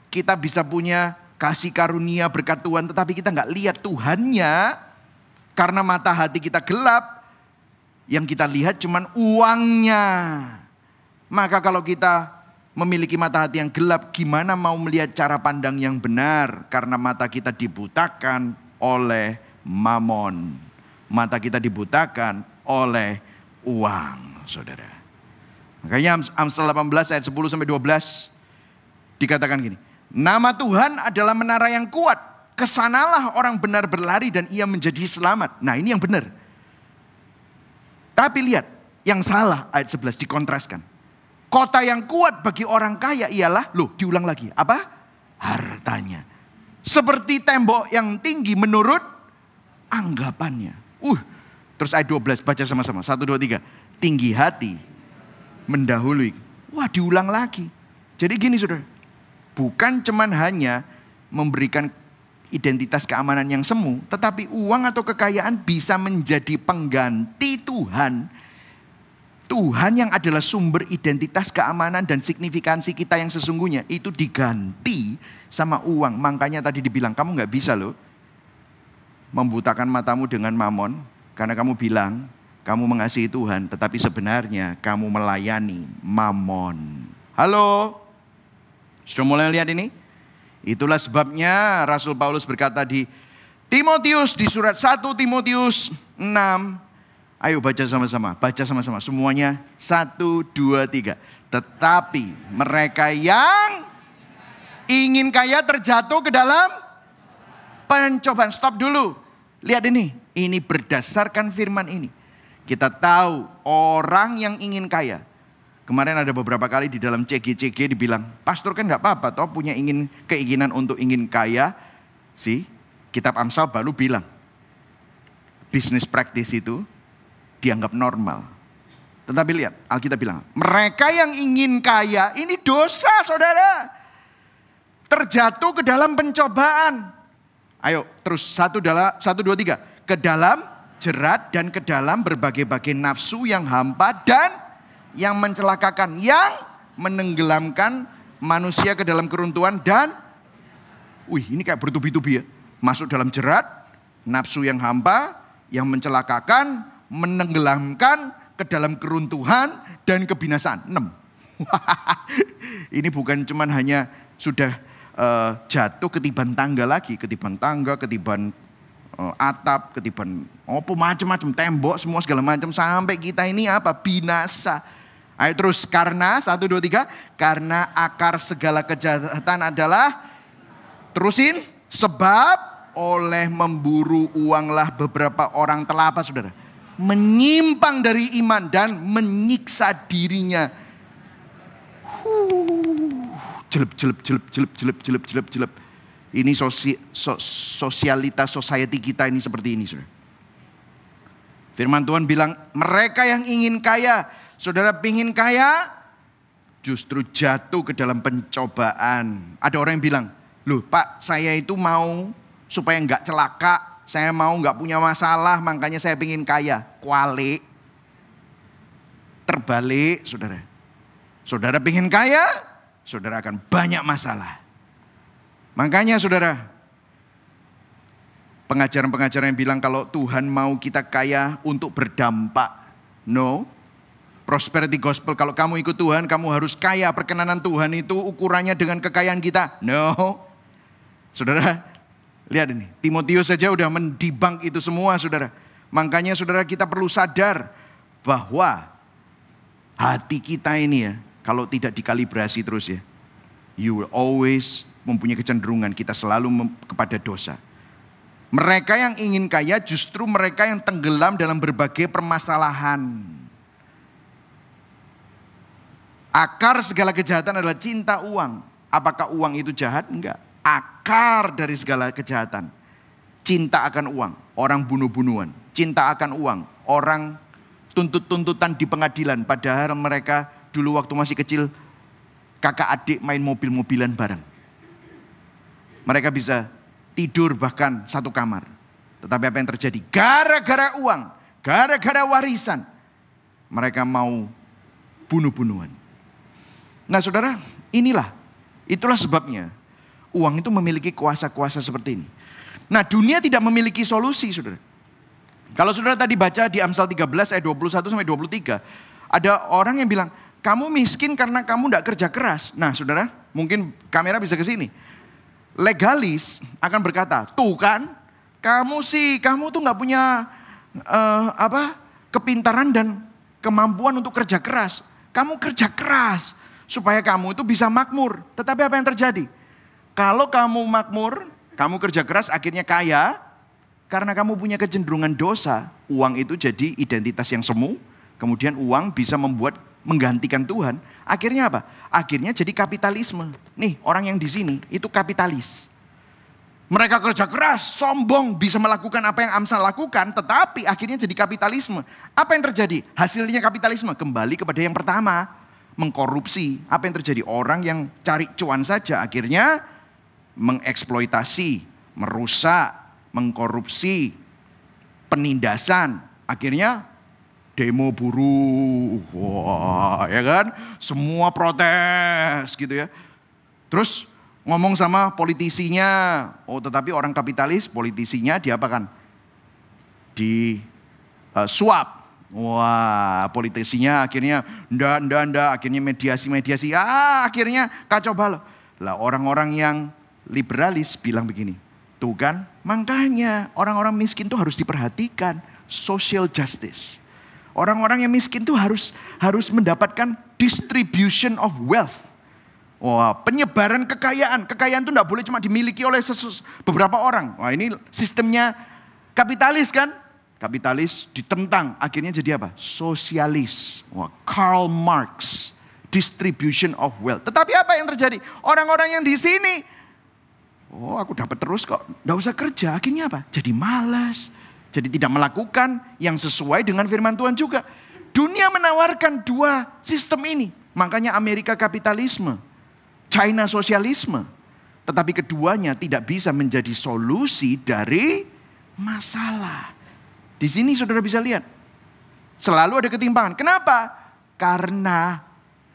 kita bisa punya kasih karunia berkat Tuhan, tetapi kita nggak lihat Tuhannya karena mata hati kita gelap, yang kita lihat cuman uangnya. Maka kalau kita memiliki mata hati yang gelap, gimana mau melihat cara pandang yang benar? Karena mata kita dibutakan oleh mamon. Mata kita dibutakan oleh uang, saudara. Makanya Amsal 18 ayat 10 sampai 12 dikatakan gini. Nama Tuhan adalah menara yang kuat. Ke sanalah orang benar berlari dan ia menjadi selamat. Nah ini yang benar. Tapi lihat, yang salah ayat 11 dikontraskan. Kota yang kuat bagi orang kaya ialah, loh diulang lagi, apa? Hartanya. Seperti tembok yang tinggi menurut anggapannya. Uh, terus ayat 12 baca sama-sama. Satu, dua, tiga. Tinggi hati mendahului. Wah diulang lagi. Jadi gini saudara. Bukan cuman hanya memberikan identitas keamanan yang semu, tetapi uang atau kekayaan bisa menjadi pengganti Tuhan. Tuhan yang adalah sumber identitas keamanan dan signifikansi kita yang sesungguhnya itu diganti sama uang. Makanya tadi dibilang kamu nggak bisa loh membutakan matamu dengan mamon karena kamu bilang kamu mengasihi Tuhan, tetapi sebenarnya kamu melayani mamon. Halo, sudah mulai lihat ini? Itulah sebabnya Rasul Paulus berkata di Timotius di surat 1 Timotius 6. Ayo baca sama-sama, baca sama-sama semuanya. 1 2 3. Tetapi mereka yang ingin kaya terjatuh ke dalam pencobaan. Stop dulu. Lihat ini, ini berdasarkan firman ini. Kita tahu orang yang ingin kaya Kemarin ada beberapa kali di dalam CG-CG dibilang, pastor kan nggak apa-apa, toh punya ingin keinginan untuk ingin kaya. sih kitab Amsal baru bilang, bisnis praktis itu dianggap normal. Tetapi lihat, Alkitab bilang, mereka yang ingin kaya ini dosa saudara. Terjatuh ke dalam pencobaan. Ayo terus satu, dala, satu dua tiga. Ke dalam jerat dan ke dalam berbagai-bagai nafsu yang hampa dan yang mencelakakan, yang menenggelamkan manusia ke dalam keruntuhan dan wih ini kayak bertubi-tubi ya. Masuk dalam jerat, nafsu yang hampa, yang mencelakakan, menenggelamkan ke dalam keruntuhan dan kebinasaan. 6. ini bukan cuman hanya sudah uh, jatuh ketiban tangga lagi, ketiban tangga, ketiban uh, atap, ketiban oh macam-macam tembok, semua segala macam sampai kita ini apa binasa. Ayo terus karena satu dua tiga karena akar segala kejahatan adalah terusin sebab oleh memburu uanglah beberapa orang telah apa saudara menyimpang dari iman dan menyiksa dirinya. jelep jelep jelep jelep jelep jelep jelep jelep. Ini sosi, so, sosialitas society kita ini seperti ini saudara. Firman Tuhan bilang mereka yang ingin kaya Saudara pingin kaya, justru jatuh ke dalam pencobaan. Ada orang yang bilang, loh pak saya itu mau supaya nggak celaka, saya mau nggak punya masalah, makanya saya pingin kaya. Kuali, terbalik saudara. Saudara pingin kaya, saudara akan banyak masalah. Makanya saudara, pengajaran-pengajaran yang bilang kalau Tuhan mau kita kaya untuk berdampak. No, prosperity gospel. Kalau kamu ikut Tuhan, kamu harus kaya. Perkenanan Tuhan itu ukurannya dengan kekayaan kita. No. Saudara, lihat ini. Timotius saja udah mendibang itu semua, saudara. Makanya saudara kita perlu sadar bahwa hati kita ini ya, kalau tidak dikalibrasi terus ya, you will always mempunyai kecenderungan kita selalu kepada dosa. Mereka yang ingin kaya justru mereka yang tenggelam dalam berbagai permasalahan. Akar segala kejahatan adalah cinta uang. Apakah uang itu jahat? Enggak. Akar dari segala kejahatan. Cinta akan uang. Orang bunuh-bunuhan. Cinta akan uang. Orang tuntut-tuntutan di pengadilan. Padahal mereka dulu waktu masih kecil kakak adik main mobil-mobilan bareng. Mereka bisa tidur bahkan satu kamar. Tetapi apa yang terjadi? Gara-gara uang, gara-gara warisan, mereka mau bunuh-bunuhan. Nah saudara, inilah, itulah sebabnya uang itu memiliki kuasa-kuasa seperti ini. Nah dunia tidak memiliki solusi saudara. Kalau saudara tadi baca di Amsal 13 ayat 21 sampai 23, ada orang yang bilang, kamu miskin karena kamu tidak kerja keras. Nah saudara, mungkin kamera bisa ke sini. Legalis akan berkata, tuh kan, kamu sih, kamu tuh nggak punya uh, apa kepintaran dan kemampuan untuk kerja keras. Kamu kerja keras, supaya kamu itu bisa makmur. Tetapi apa yang terjadi? Kalau kamu makmur, kamu kerja keras akhirnya kaya, karena kamu punya kecenderungan dosa, uang itu jadi identitas yang semu, kemudian uang bisa membuat menggantikan Tuhan. Akhirnya apa? Akhirnya jadi kapitalisme. Nih, orang yang di sini itu kapitalis. Mereka kerja keras, sombong, bisa melakukan apa yang Amsal lakukan, tetapi akhirnya jadi kapitalisme. Apa yang terjadi? Hasilnya kapitalisme kembali kepada yang pertama mengkorupsi. Apa yang terjadi? Orang yang cari cuan saja akhirnya mengeksploitasi, merusak, mengkorupsi, penindasan. Akhirnya demo buruh, wah ya kan? Semua protes gitu ya. Terus ngomong sama politisinya, oh tetapi orang kapitalis politisinya diapakan? Di uh, suap Wah, politisinya akhirnya ndak ndak ndak, akhirnya mediasi-mediasi, ah akhirnya kacau balau. Lah orang-orang yang liberalis bilang begini, tuh kan makanya orang-orang miskin tuh harus diperhatikan, social justice. Orang-orang yang miskin tuh harus harus mendapatkan distribution of wealth. Wah, penyebaran kekayaan. Kekayaan itu tidak boleh cuma dimiliki oleh beberapa orang. Wah, ini sistemnya kapitalis kan? Kapitalis ditentang, akhirnya jadi apa? Sosialis. Wah, Karl Marx distribution of wealth. Tetapi apa yang terjadi? Orang-orang yang di sini, oh aku dapat terus kok, nggak usah kerja. Akhirnya apa? Jadi malas, jadi tidak melakukan yang sesuai dengan firman Tuhan juga. Dunia menawarkan dua sistem ini. Makanya Amerika kapitalisme, China sosialisme. Tetapi keduanya tidak bisa menjadi solusi dari masalah. Di sini saudara bisa lihat. Selalu ada ketimpangan. Kenapa? Karena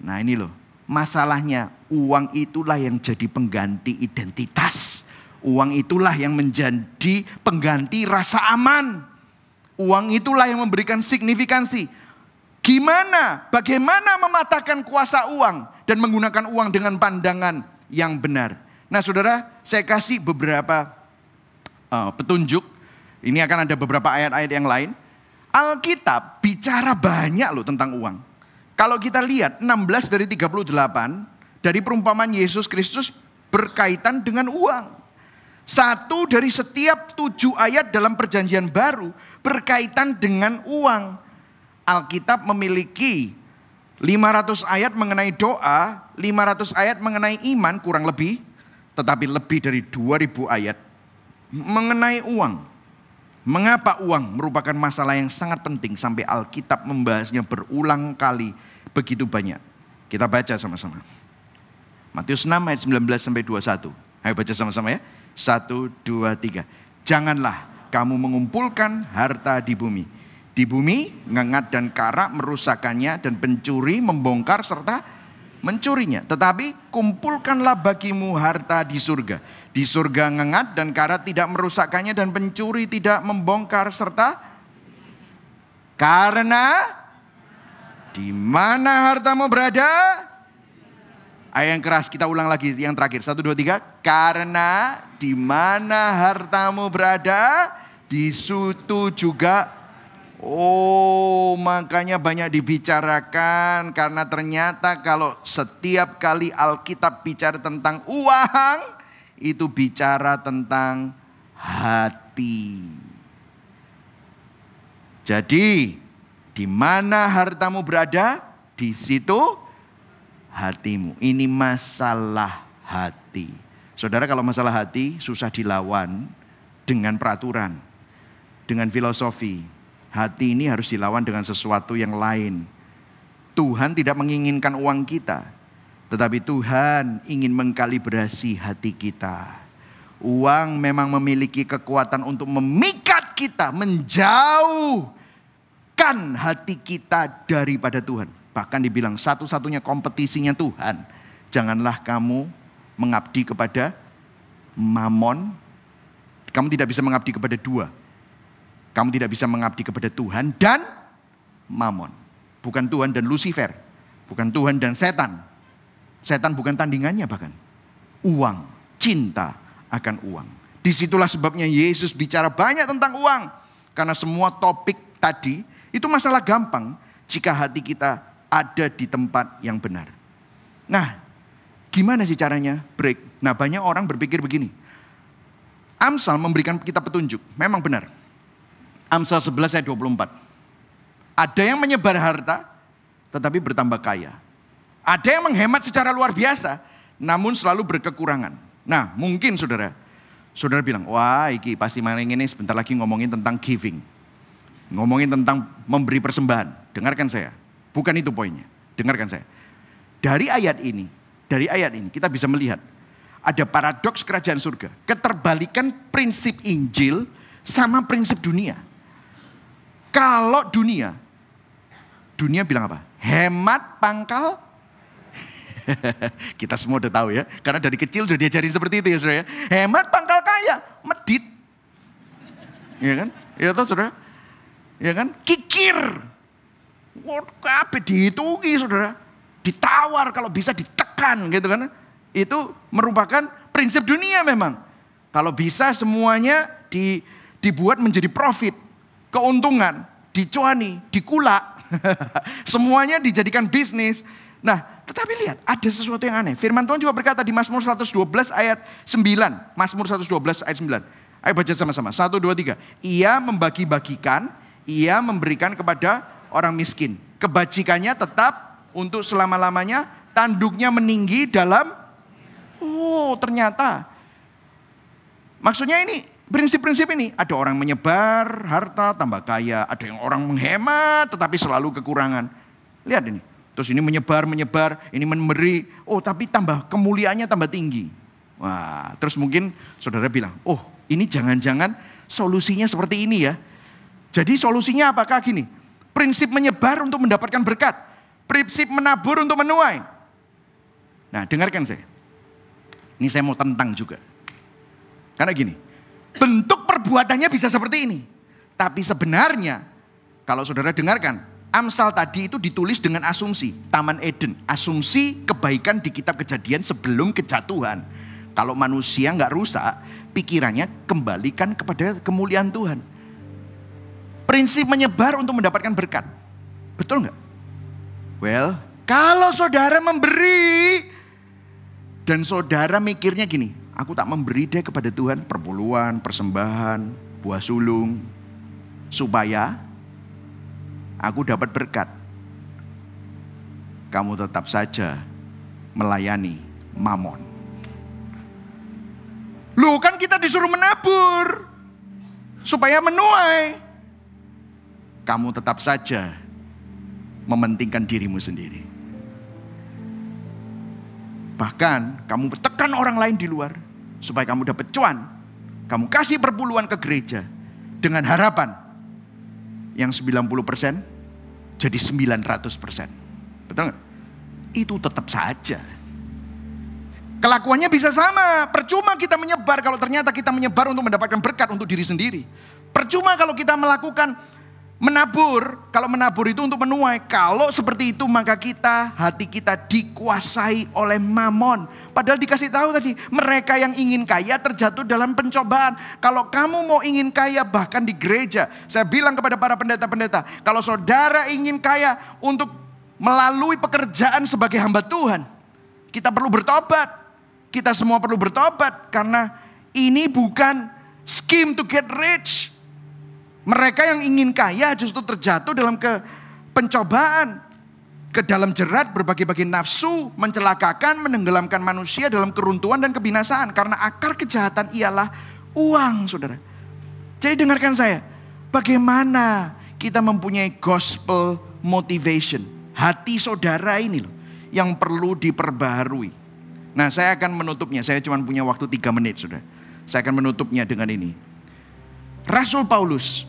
Nah ini loh, masalahnya uang itulah yang jadi pengganti identitas. Uang itulah yang menjadi pengganti rasa aman. Uang itulah yang memberikan signifikansi. Gimana, bagaimana mematahkan kuasa uang dan menggunakan uang dengan pandangan yang benar. Nah saudara, saya kasih beberapa uh, petunjuk. Ini akan ada beberapa ayat-ayat yang lain. Alkitab bicara banyak loh tentang uang. Kalau kita lihat 16 dari 38 dari perumpamaan Yesus Kristus berkaitan dengan uang. Satu dari setiap tujuh ayat dalam perjanjian baru berkaitan dengan uang. Alkitab memiliki 500 ayat mengenai doa, 500 ayat mengenai iman kurang lebih, tetapi lebih dari 2000 ayat mengenai uang. Mengapa uang merupakan masalah yang sangat penting sampai Alkitab membahasnya berulang kali begitu banyak. Kita baca sama-sama. Matius 6 ayat 19 sampai 21. Ayo baca sama-sama ya. 1, 2, 3. Janganlah kamu mengumpulkan harta di bumi. Di bumi ngengat dan karak merusakannya dan pencuri membongkar serta mencurinya. Tetapi kumpulkanlah bagimu harta di surga. Di surga ngengat dan karat tidak merusakkannya dan pencuri tidak membongkar serta karena di mana hartamu berada? Ayat yang keras kita ulang lagi yang terakhir. Satu, dua, tiga. Karena di mana hartamu berada, di situ juga Oh, makanya banyak dibicarakan karena ternyata kalau setiap kali Alkitab bicara tentang uang, itu bicara tentang hati. Jadi, di mana hartamu berada, di situ hatimu. Ini masalah hati. Saudara kalau masalah hati susah dilawan dengan peraturan, dengan filosofi. Hati ini harus dilawan dengan sesuatu yang lain. Tuhan tidak menginginkan uang kita, tetapi Tuhan ingin mengkalibrasi hati kita. Uang memang memiliki kekuatan untuk memikat kita menjauh jauhkan hati kita daripada Tuhan. Bahkan dibilang satu-satunya kompetisinya Tuhan. Janganlah kamu mengabdi kepada mamon. Kamu tidak bisa mengabdi kepada dua. Kamu tidak bisa mengabdi kepada Tuhan dan mamon. Bukan Tuhan dan Lucifer. Bukan Tuhan dan setan. Setan bukan tandingannya bahkan. Uang, cinta akan uang. Di situlah sebabnya Yesus bicara banyak tentang uang. Karena semua topik tadi itu masalah gampang jika hati kita ada di tempat yang benar. Nah, gimana sih caranya break? Nah, banyak orang berpikir begini. Amsal memberikan kita petunjuk, memang benar. Amsal 11 ayat 24. Ada yang menyebar harta, tetapi bertambah kaya. Ada yang menghemat secara luar biasa, namun selalu berkekurangan. Nah, mungkin saudara, saudara bilang, wah iki pasti maling ini sebentar lagi ngomongin tentang giving. Ngomongin tentang memberi persembahan. Dengarkan saya. Bukan itu poinnya. Dengarkan saya. Dari ayat ini, dari ayat ini kita bisa melihat ada paradoks kerajaan surga. Keterbalikan prinsip Injil sama prinsip dunia. Kalau dunia, dunia bilang apa? Hemat pangkal kita semua udah tahu ya. Karena dari kecil udah diajarin seperti itu ya saudara ya. Hemat pangkal kaya, medit. Iya kan? Iya tahu saudara? ya kan? Kikir. Apa dihitungi saudara. Ditawar kalau bisa ditekan gitu kan. Itu merupakan prinsip dunia memang. Kalau bisa semuanya di, dibuat menjadi profit. Keuntungan, dicuani, dikulak. semuanya dijadikan bisnis. Nah, tetapi lihat, ada sesuatu yang aneh. Firman Tuhan juga berkata di Mazmur 112 ayat 9. Mazmur 112 ayat 9. Ayo baca sama-sama. Satu, dua, tiga. Ia membagi-bagikan ia memberikan kepada orang miskin. Kebajikannya tetap untuk selama-lamanya, tanduknya meninggi dalam Oh, ternyata maksudnya ini prinsip-prinsip ini ada orang menyebar harta tambah kaya, ada yang orang menghemat tetapi selalu kekurangan. Lihat ini. Terus ini menyebar, menyebar, ini memberi, oh tapi tambah kemuliaannya tambah tinggi. Wah, terus mungkin saudara bilang, oh ini jangan-jangan solusinya seperti ini ya. Jadi solusinya apakah gini? Prinsip menyebar untuk mendapatkan berkat. Prinsip menabur untuk menuai. Nah dengarkan saya. Ini saya mau tentang juga. Karena gini, bentuk perbuatannya bisa seperti ini. Tapi sebenarnya, kalau saudara dengarkan, Amsal tadi itu ditulis dengan asumsi, Taman Eden. Asumsi kebaikan di kitab kejadian sebelum kejatuhan. Kalau manusia nggak rusak, pikirannya kembalikan kepada kemuliaan Tuhan. Prinsip menyebar untuk mendapatkan berkat. Betul nggak? Well, kalau saudara memberi, dan saudara mikirnya gini, aku tak memberi deh kepada Tuhan perpuluhan, persembahan, buah sulung. Supaya aku dapat berkat. Kamu tetap saja melayani mamon. Lu kan kita disuruh menabur. Supaya menuai. Kamu tetap saja mementingkan dirimu sendiri. Bahkan kamu tekan orang lain di luar supaya kamu dapat cuan. Kamu kasih perpuluhan ke gereja dengan harapan yang 90% jadi 900%. Betul nggak? Itu tetap saja. Kelakuannya bisa sama. Percuma kita menyebar kalau ternyata kita menyebar untuk mendapatkan berkat untuk diri sendiri. Percuma kalau kita melakukan Menabur, kalau menabur itu untuk menuai. Kalau seperti itu maka kita, hati kita dikuasai oleh mamon. Padahal dikasih tahu tadi, mereka yang ingin kaya terjatuh dalam pencobaan. Kalau kamu mau ingin kaya bahkan di gereja. Saya bilang kepada para pendeta-pendeta, kalau saudara ingin kaya untuk melalui pekerjaan sebagai hamba Tuhan. Kita perlu bertobat. Kita semua perlu bertobat karena ini bukan scheme to get rich. Mereka yang ingin kaya justru terjatuh dalam ke pencobaan, ke dalam jerat berbagai-bagai nafsu, mencelakakan, menenggelamkan manusia dalam keruntuhan dan kebinasaan. Karena akar kejahatan ialah uang, saudara. Jadi dengarkan saya, bagaimana kita mempunyai gospel motivation. Hati saudara ini loh, yang perlu diperbaharui. Nah saya akan menutupnya, saya cuma punya waktu tiga menit sudah. Saya akan menutupnya dengan ini. Rasul Paulus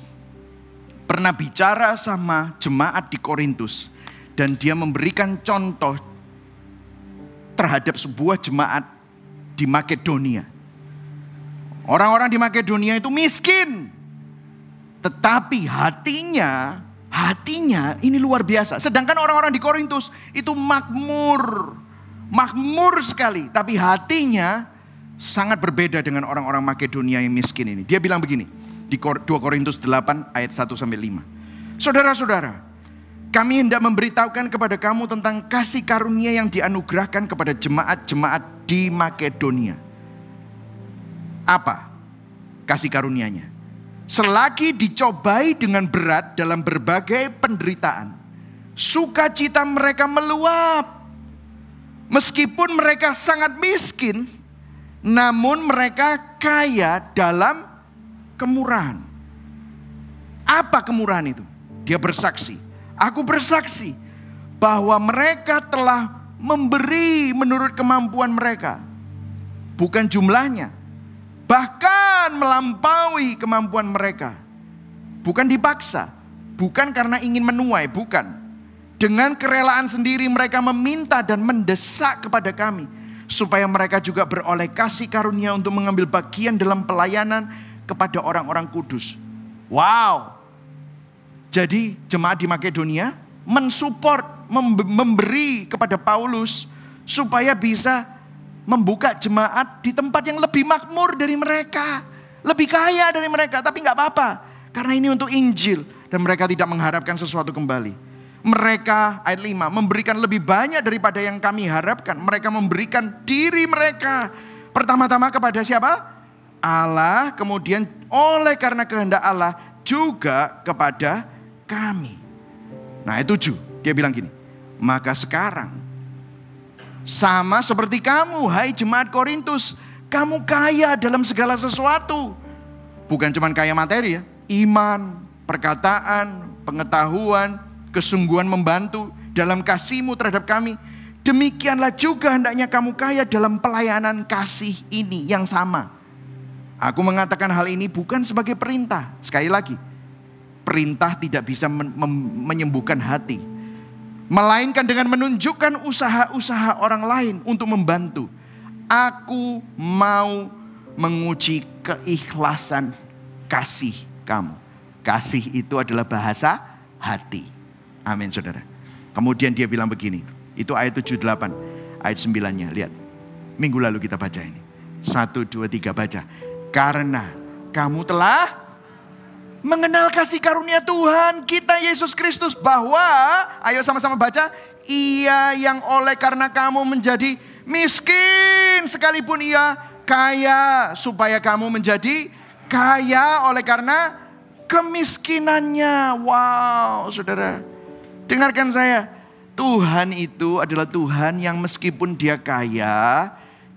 pernah bicara sama jemaat di Korintus dan dia memberikan contoh terhadap sebuah jemaat di Makedonia. Orang-orang di Makedonia itu miskin. Tetapi hatinya, hatinya ini luar biasa. Sedangkan orang-orang di Korintus itu makmur. Makmur sekali. Tapi hatinya sangat berbeda dengan orang-orang Makedonia yang miskin ini. Dia bilang begini, di 2 Korintus 8 ayat 1 sampai 5. Saudara-saudara, kami hendak memberitahukan kepada kamu tentang kasih karunia yang dianugerahkan kepada jemaat-jemaat di Makedonia. Apa kasih karunianya? Selagi dicobai dengan berat dalam berbagai penderitaan, sukacita mereka meluap. Meskipun mereka sangat miskin, namun mereka kaya dalam kemurahan. Apa kemurahan itu? Dia bersaksi. Aku bersaksi bahwa mereka telah memberi menurut kemampuan mereka. Bukan jumlahnya. Bahkan melampaui kemampuan mereka. Bukan dipaksa. Bukan karena ingin menuai. Bukan. Dengan kerelaan sendiri mereka meminta dan mendesak kepada kami. Supaya mereka juga beroleh kasih karunia untuk mengambil bagian dalam pelayanan kepada orang-orang kudus. Wow. Jadi jemaat di Makedonia mensupport, memberi kepada Paulus supaya bisa membuka jemaat di tempat yang lebih makmur dari mereka. Lebih kaya dari mereka, tapi nggak apa-apa. Karena ini untuk Injil dan mereka tidak mengharapkan sesuatu kembali. Mereka ayat 5 memberikan lebih banyak daripada yang kami harapkan. Mereka memberikan diri mereka pertama-tama kepada siapa? Allah, kemudian oleh karena kehendak Allah juga kepada kami. Nah itu tujuh, dia bilang gini, Maka sekarang sama seperti kamu, hai jemaat Korintus, kamu kaya dalam segala sesuatu. Bukan cuma kaya materi ya, iman, perkataan, pengetahuan, kesungguhan membantu dalam kasihmu terhadap kami. Demikianlah juga hendaknya kamu kaya dalam pelayanan kasih ini yang sama. Aku mengatakan hal ini bukan sebagai perintah. Sekali lagi, perintah tidak bisa men menyembuhkan hati. Melainkan dengan menunjukkan usaha-usaha orang lain untuk membantu. Aku mau menguji keikhlasan kasih kamu. Kasih itu adalah bahasa hati. Amin saudara. Kemudian dia bilang begini. Itu ayat 78. Ayat 9-nya. Lihat. Minggu lalu kita baca ini. Satu, dua, tiga baca. Karena kamu telah mengenal kasih karunia Tuhan kita Yesus Kristus. Bahwa, ayo sama-sama baca. Ia yang oleh karena kamu menjadi miskin. Sekalipun ia kaya. Supaya kamu menjadi kaya oleh karena kemiskinannya. Wow saudara. Dengarkan saya Tuhan itu adalah Tuhan yang meskipun dia kaya,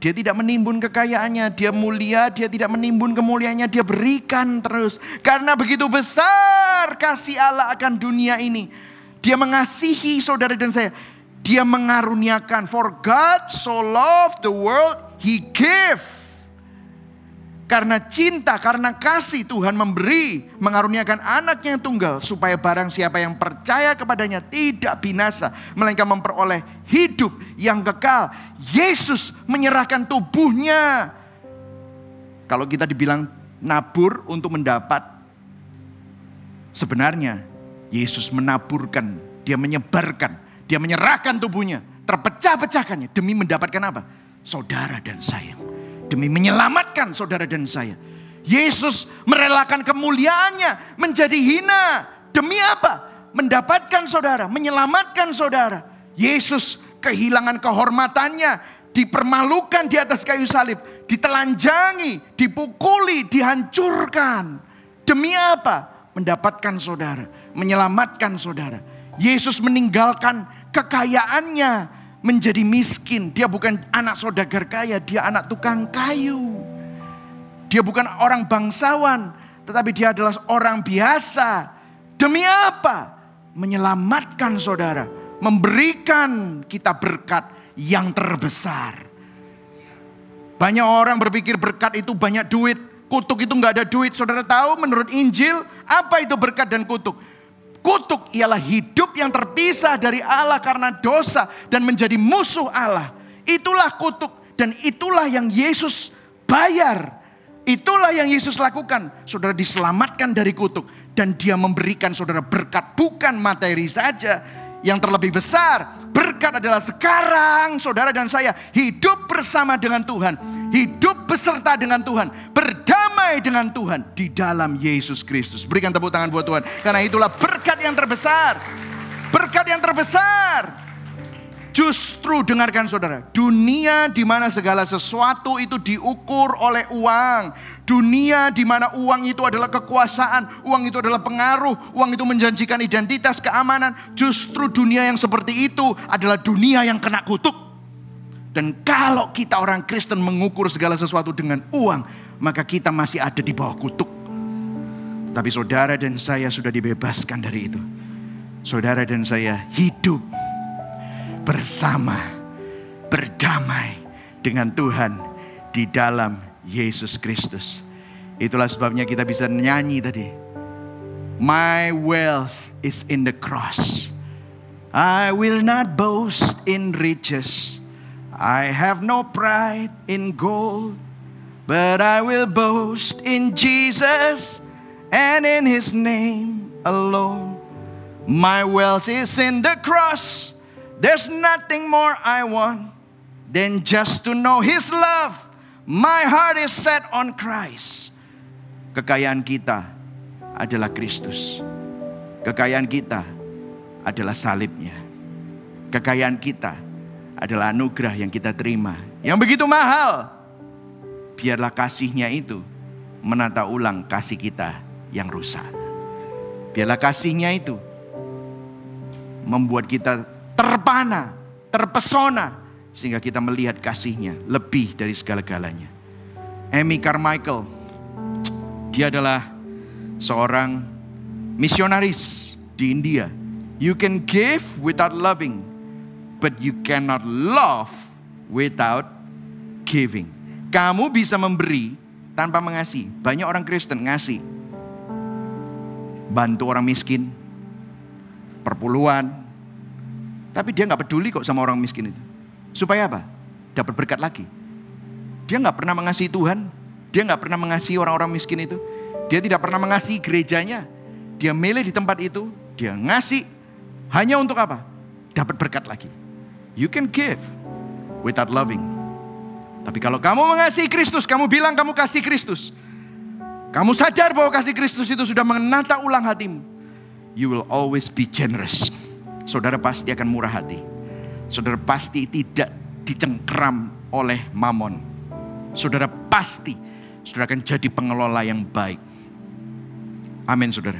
dia tidak menimbun kekayaannya, dia mulia, dia tidak menimbun kemuliaannya, dia berikan terus. Karena begitu besar kasih Allah akan dunia ini. Dia mengasihi saudara dan saya. Dia mengaruniakan. For God so loved the world, He gave karena cinta, karena kasih Tuhan memberi, mengaruniakan anaknya yang tunggal. Supaya barang siapa yang percaya kepadanya tidak binasa. Melainkan memperoleh hidup yang kekal. Yesus menyerahkan tubuhnya. Kalau kita dibilang nabur untuk mendapat. Sebenarnya Yesus menaburkan, dia menyebarkan, dia menyerahkan tubuhnya. Terpecah-pecahkannya demi mendapatkan apa? Saudara dan sayang demi menyelamatkan saudara dan saya. Yesus merelakan kemuliaannya menjadi hina. Demi apa? Mendapatkan saudara, menyelamatkan saudara. Yesus kehilangan kehormatannya, dipermalukan di atas kayu salib, ditelanjangi, dipukuli, dihancurkan. Demi apa? Mendapatkan saudara, menyelamatkan saudara. Yesus meninggalkan kekayaannya, menjadi miskin. Dia bukan anak saudagar kaya, dia anak tukang kayu. Dia bukan orang bangsawan, tetapi dia adalah orang biasa. Demi apa? Menyelamatkan saudara, memberikan kita berkat yang terbesar. Banyak orang berpikir berkat itu banyak duit, kutuk itu nggak ada duit. Saudara tahu menurut Injil apa itu berkat dan kutuk? Kutuk ialah hidup yang terpisah dari Allah karena dosa dan menjadi musuh Allah. Itulah kutuk dan itulah yang Yesus bayar. Itulah yang Yesus lakukan. Saudara diselamatkan dari kutuk dan dia memberikan saudara berkat bukan materi saja. Yang terlebih besar, berkat adalah sekarang saudara dan saya hidup bersama dengan Tuhan hidup beserta dengan Tuhan, berdamai dengan Tuhan di dalam Yesus Kristus. Berikan tepuk tangan buat Tuhan, karena itulah berkat yang terbesar. Berkat yang terbesar. Justru dengarkan saudara, dunia di mana segala sesuatu itu diukur oleh uang. Dunia di mana uang itu adalah kekuasaan, uang itu adalah pengaruh, uang itu menjanjikan identitas, keamanan. Justru dunia yang seperti itu adalah dunia yang kena kutuk. Dan kalau kita orang Kristen mengukur segala sesuatu dengan uang, maka kita masih ada di bawah kutuk. Tapi saudara dan saya sudah dibebaskan dari itu. Saudara dan saya hidup bersama, berdamai dengan Tuhan di dalam Yesus Kristus. Itulah sebabnya kita bisa nyanyi tadi. My wealth is in the cross. I will not boast in riches. I have no pride in gold, but I will boast in Jesus and in his name alone. My wealth is in the cross. There's nothing more I want than just to know his love. My heart is set on Christ. Kekayaan kita adalah Kristus. Kekayaan kita adalah salibnya. Kekayaan kita adalah anugerah yang kita terima. Yang begitu mahal. Biarlah kasihnya itu menata ulang kasih kita yang rusak. Biarlah kasihnya itu membuat kita terpana, terpesona. Sehingga kita melihat kasihnya lebih dari segala-galanya. Amy Carmichael, dia adalah seorang misionaris di India. You can give without loving, but you cannot love without giving. Kamu bisa memberi tanpa mengasihi. Banyak orang Kristen ngasih. Bantu orang miskin, perpuluhan. Tapi dia nggak peduli kok sama orang miskin itu. Supaya apa? Dapat berkat lagi. Dia nggak pernah mengasihi Tuhan. Dia nggak pernah mengasihi orang-orang miskin itu. Dia tidak pernah mengasihi gerejanya. Dia milih di tempat itu, dia ngasih hanya untuk apa? Dapat berkat lagi. You can give without loving. Tapi kalau kamu mengasihi Kristus, kamu bilang kamu kasih Kristus. Kamu sadar bahwa kasih Kristus itu sudah menata ulang hatimu. You will always be generous. Saudara pasti akan murah hati. Saudara pasti tidak dicengkram oleh mamon. Saudara pasti saudara akan jadi pengelola yang baik. Amin saudara.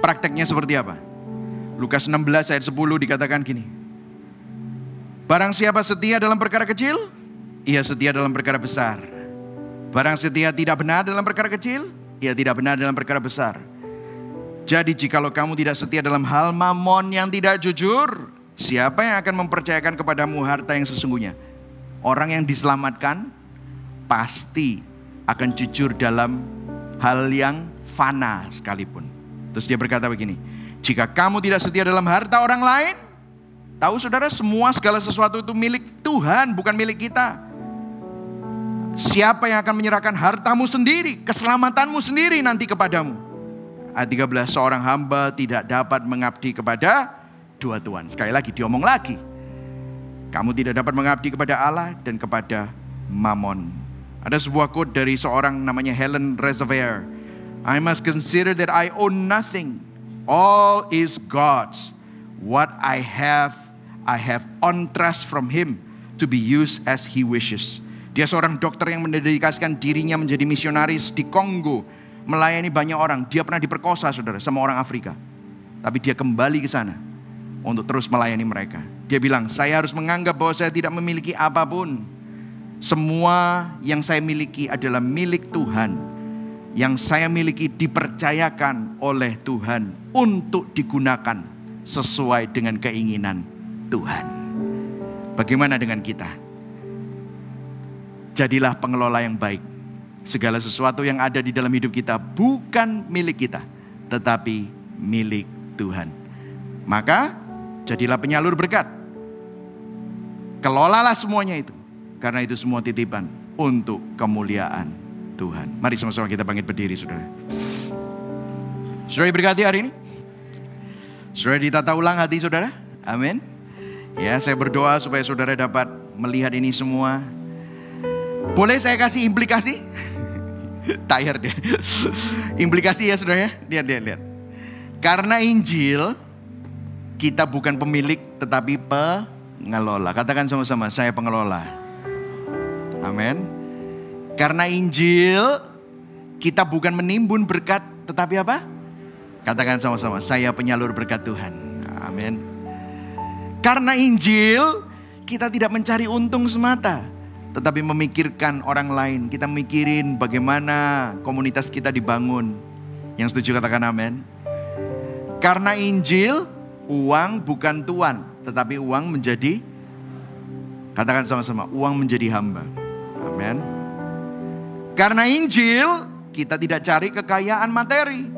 Prakteknya seperti apa? Lukas 16 ayat 10 dikatakan gini. Barang siapa setia dalam perkara kecil, ia setia dalam perkara besar. Barang setia tidak benar dalam perkara kecil, ia tidak benar dalam perkara besar. Jadi jikalau kamu tidak setia dalam hal mamon yang tidak jujur, siapa yang akan mempercayakan kepadamu harta yang sesungguhnya? Orang yang diselamatkan pasti akan jujur dalam hal yang fana sekalipun. Terus dia berkata begini, jika kamu tidak setia dalam harta orang lain, tahu saudara semua segala sesuatu itu milik Tuhan, bukan milik kita. Siapa yang akan menyerahkan hartamu sendiri, keselamatanmu sendiri nanti kepadamu. Ayat 13, seorang hamba tidak dapat mengabdi kepada dua Tuhan. Sekali lagi, diomong lagi. Kamu tidak dapat mengabdi kepada Allah dan kepada Mammon. Ada sebuah quote dari seorang namanya Helen Reservoir. I must consider that I own nothing. All is God's. What I have, I have on trust from Him to be used as He wishes. Dia seorang dokter yang mendedikasikan dirinya menjadi misionaris di Kongo, melayani banyak orang. Dia pernah diperkosa, saudara, sama orang Afrika. Tapi dia kembali ke sana untuk terus melayani mereka. Dia bilang, saya harus menganggap bahwa saya tidak memiliki apa pun. Semua yang saya miliki adalah milik Tuhan yang saya miliki dipercayakan oleh Tuhan untuk digunakan sesuai dengan keinginan Tuhan. Bagaimana dengan kita? Jadilah pengelola yang baik. Segala sesuatu yang ada di dalam hidup kita bukan milik kita, tetapi milik Tuhan. Maka jadilah penyalur berkat. Kelolalah semuanya itu, karena itu semua titipan untuk kemuliaan Tuhan. Mari sama-sama kita bangkit berdiri saudara. Saudara berkati hari ini. Saudara ditata ulang hati saudara. Amin. Ya saya berdoa supaya saudara dapat melihat ini semua. Boleh saya kasih implikasi? Tired deh. implikasi ya saudara ya. Lihat, lihat, lihat. Karena Injil kita bukan pemilik tetapi pengelola. Katakan sama-sama, saya pengelola. Amin. Karena Injil kita bukan menimbun berkat tetapi apa? Katakan sama-sama, saya penyalur berkat Tuhan. Amin. Karena Injil kita tidak mencari untung semata, tetapi memikirkan orang lain. Kita mikirin bagaimana komunitas kita dibangun. Yang setuju katakan amin. Karena Injil, uang bukan tuan, tetapi uang menjadi katakan sama-sama, uang menjadi hamba. Amin. Karena Injil, kita tidak cari kekayaan materi,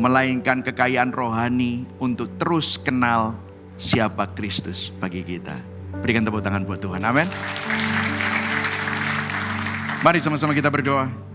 melainkan kekayaan rohani untuk terus kenal siapa Kristus bagi kita. Berikan tepuk tangan buat Tuhan. Amin. Mari sama-sama kita berdoa.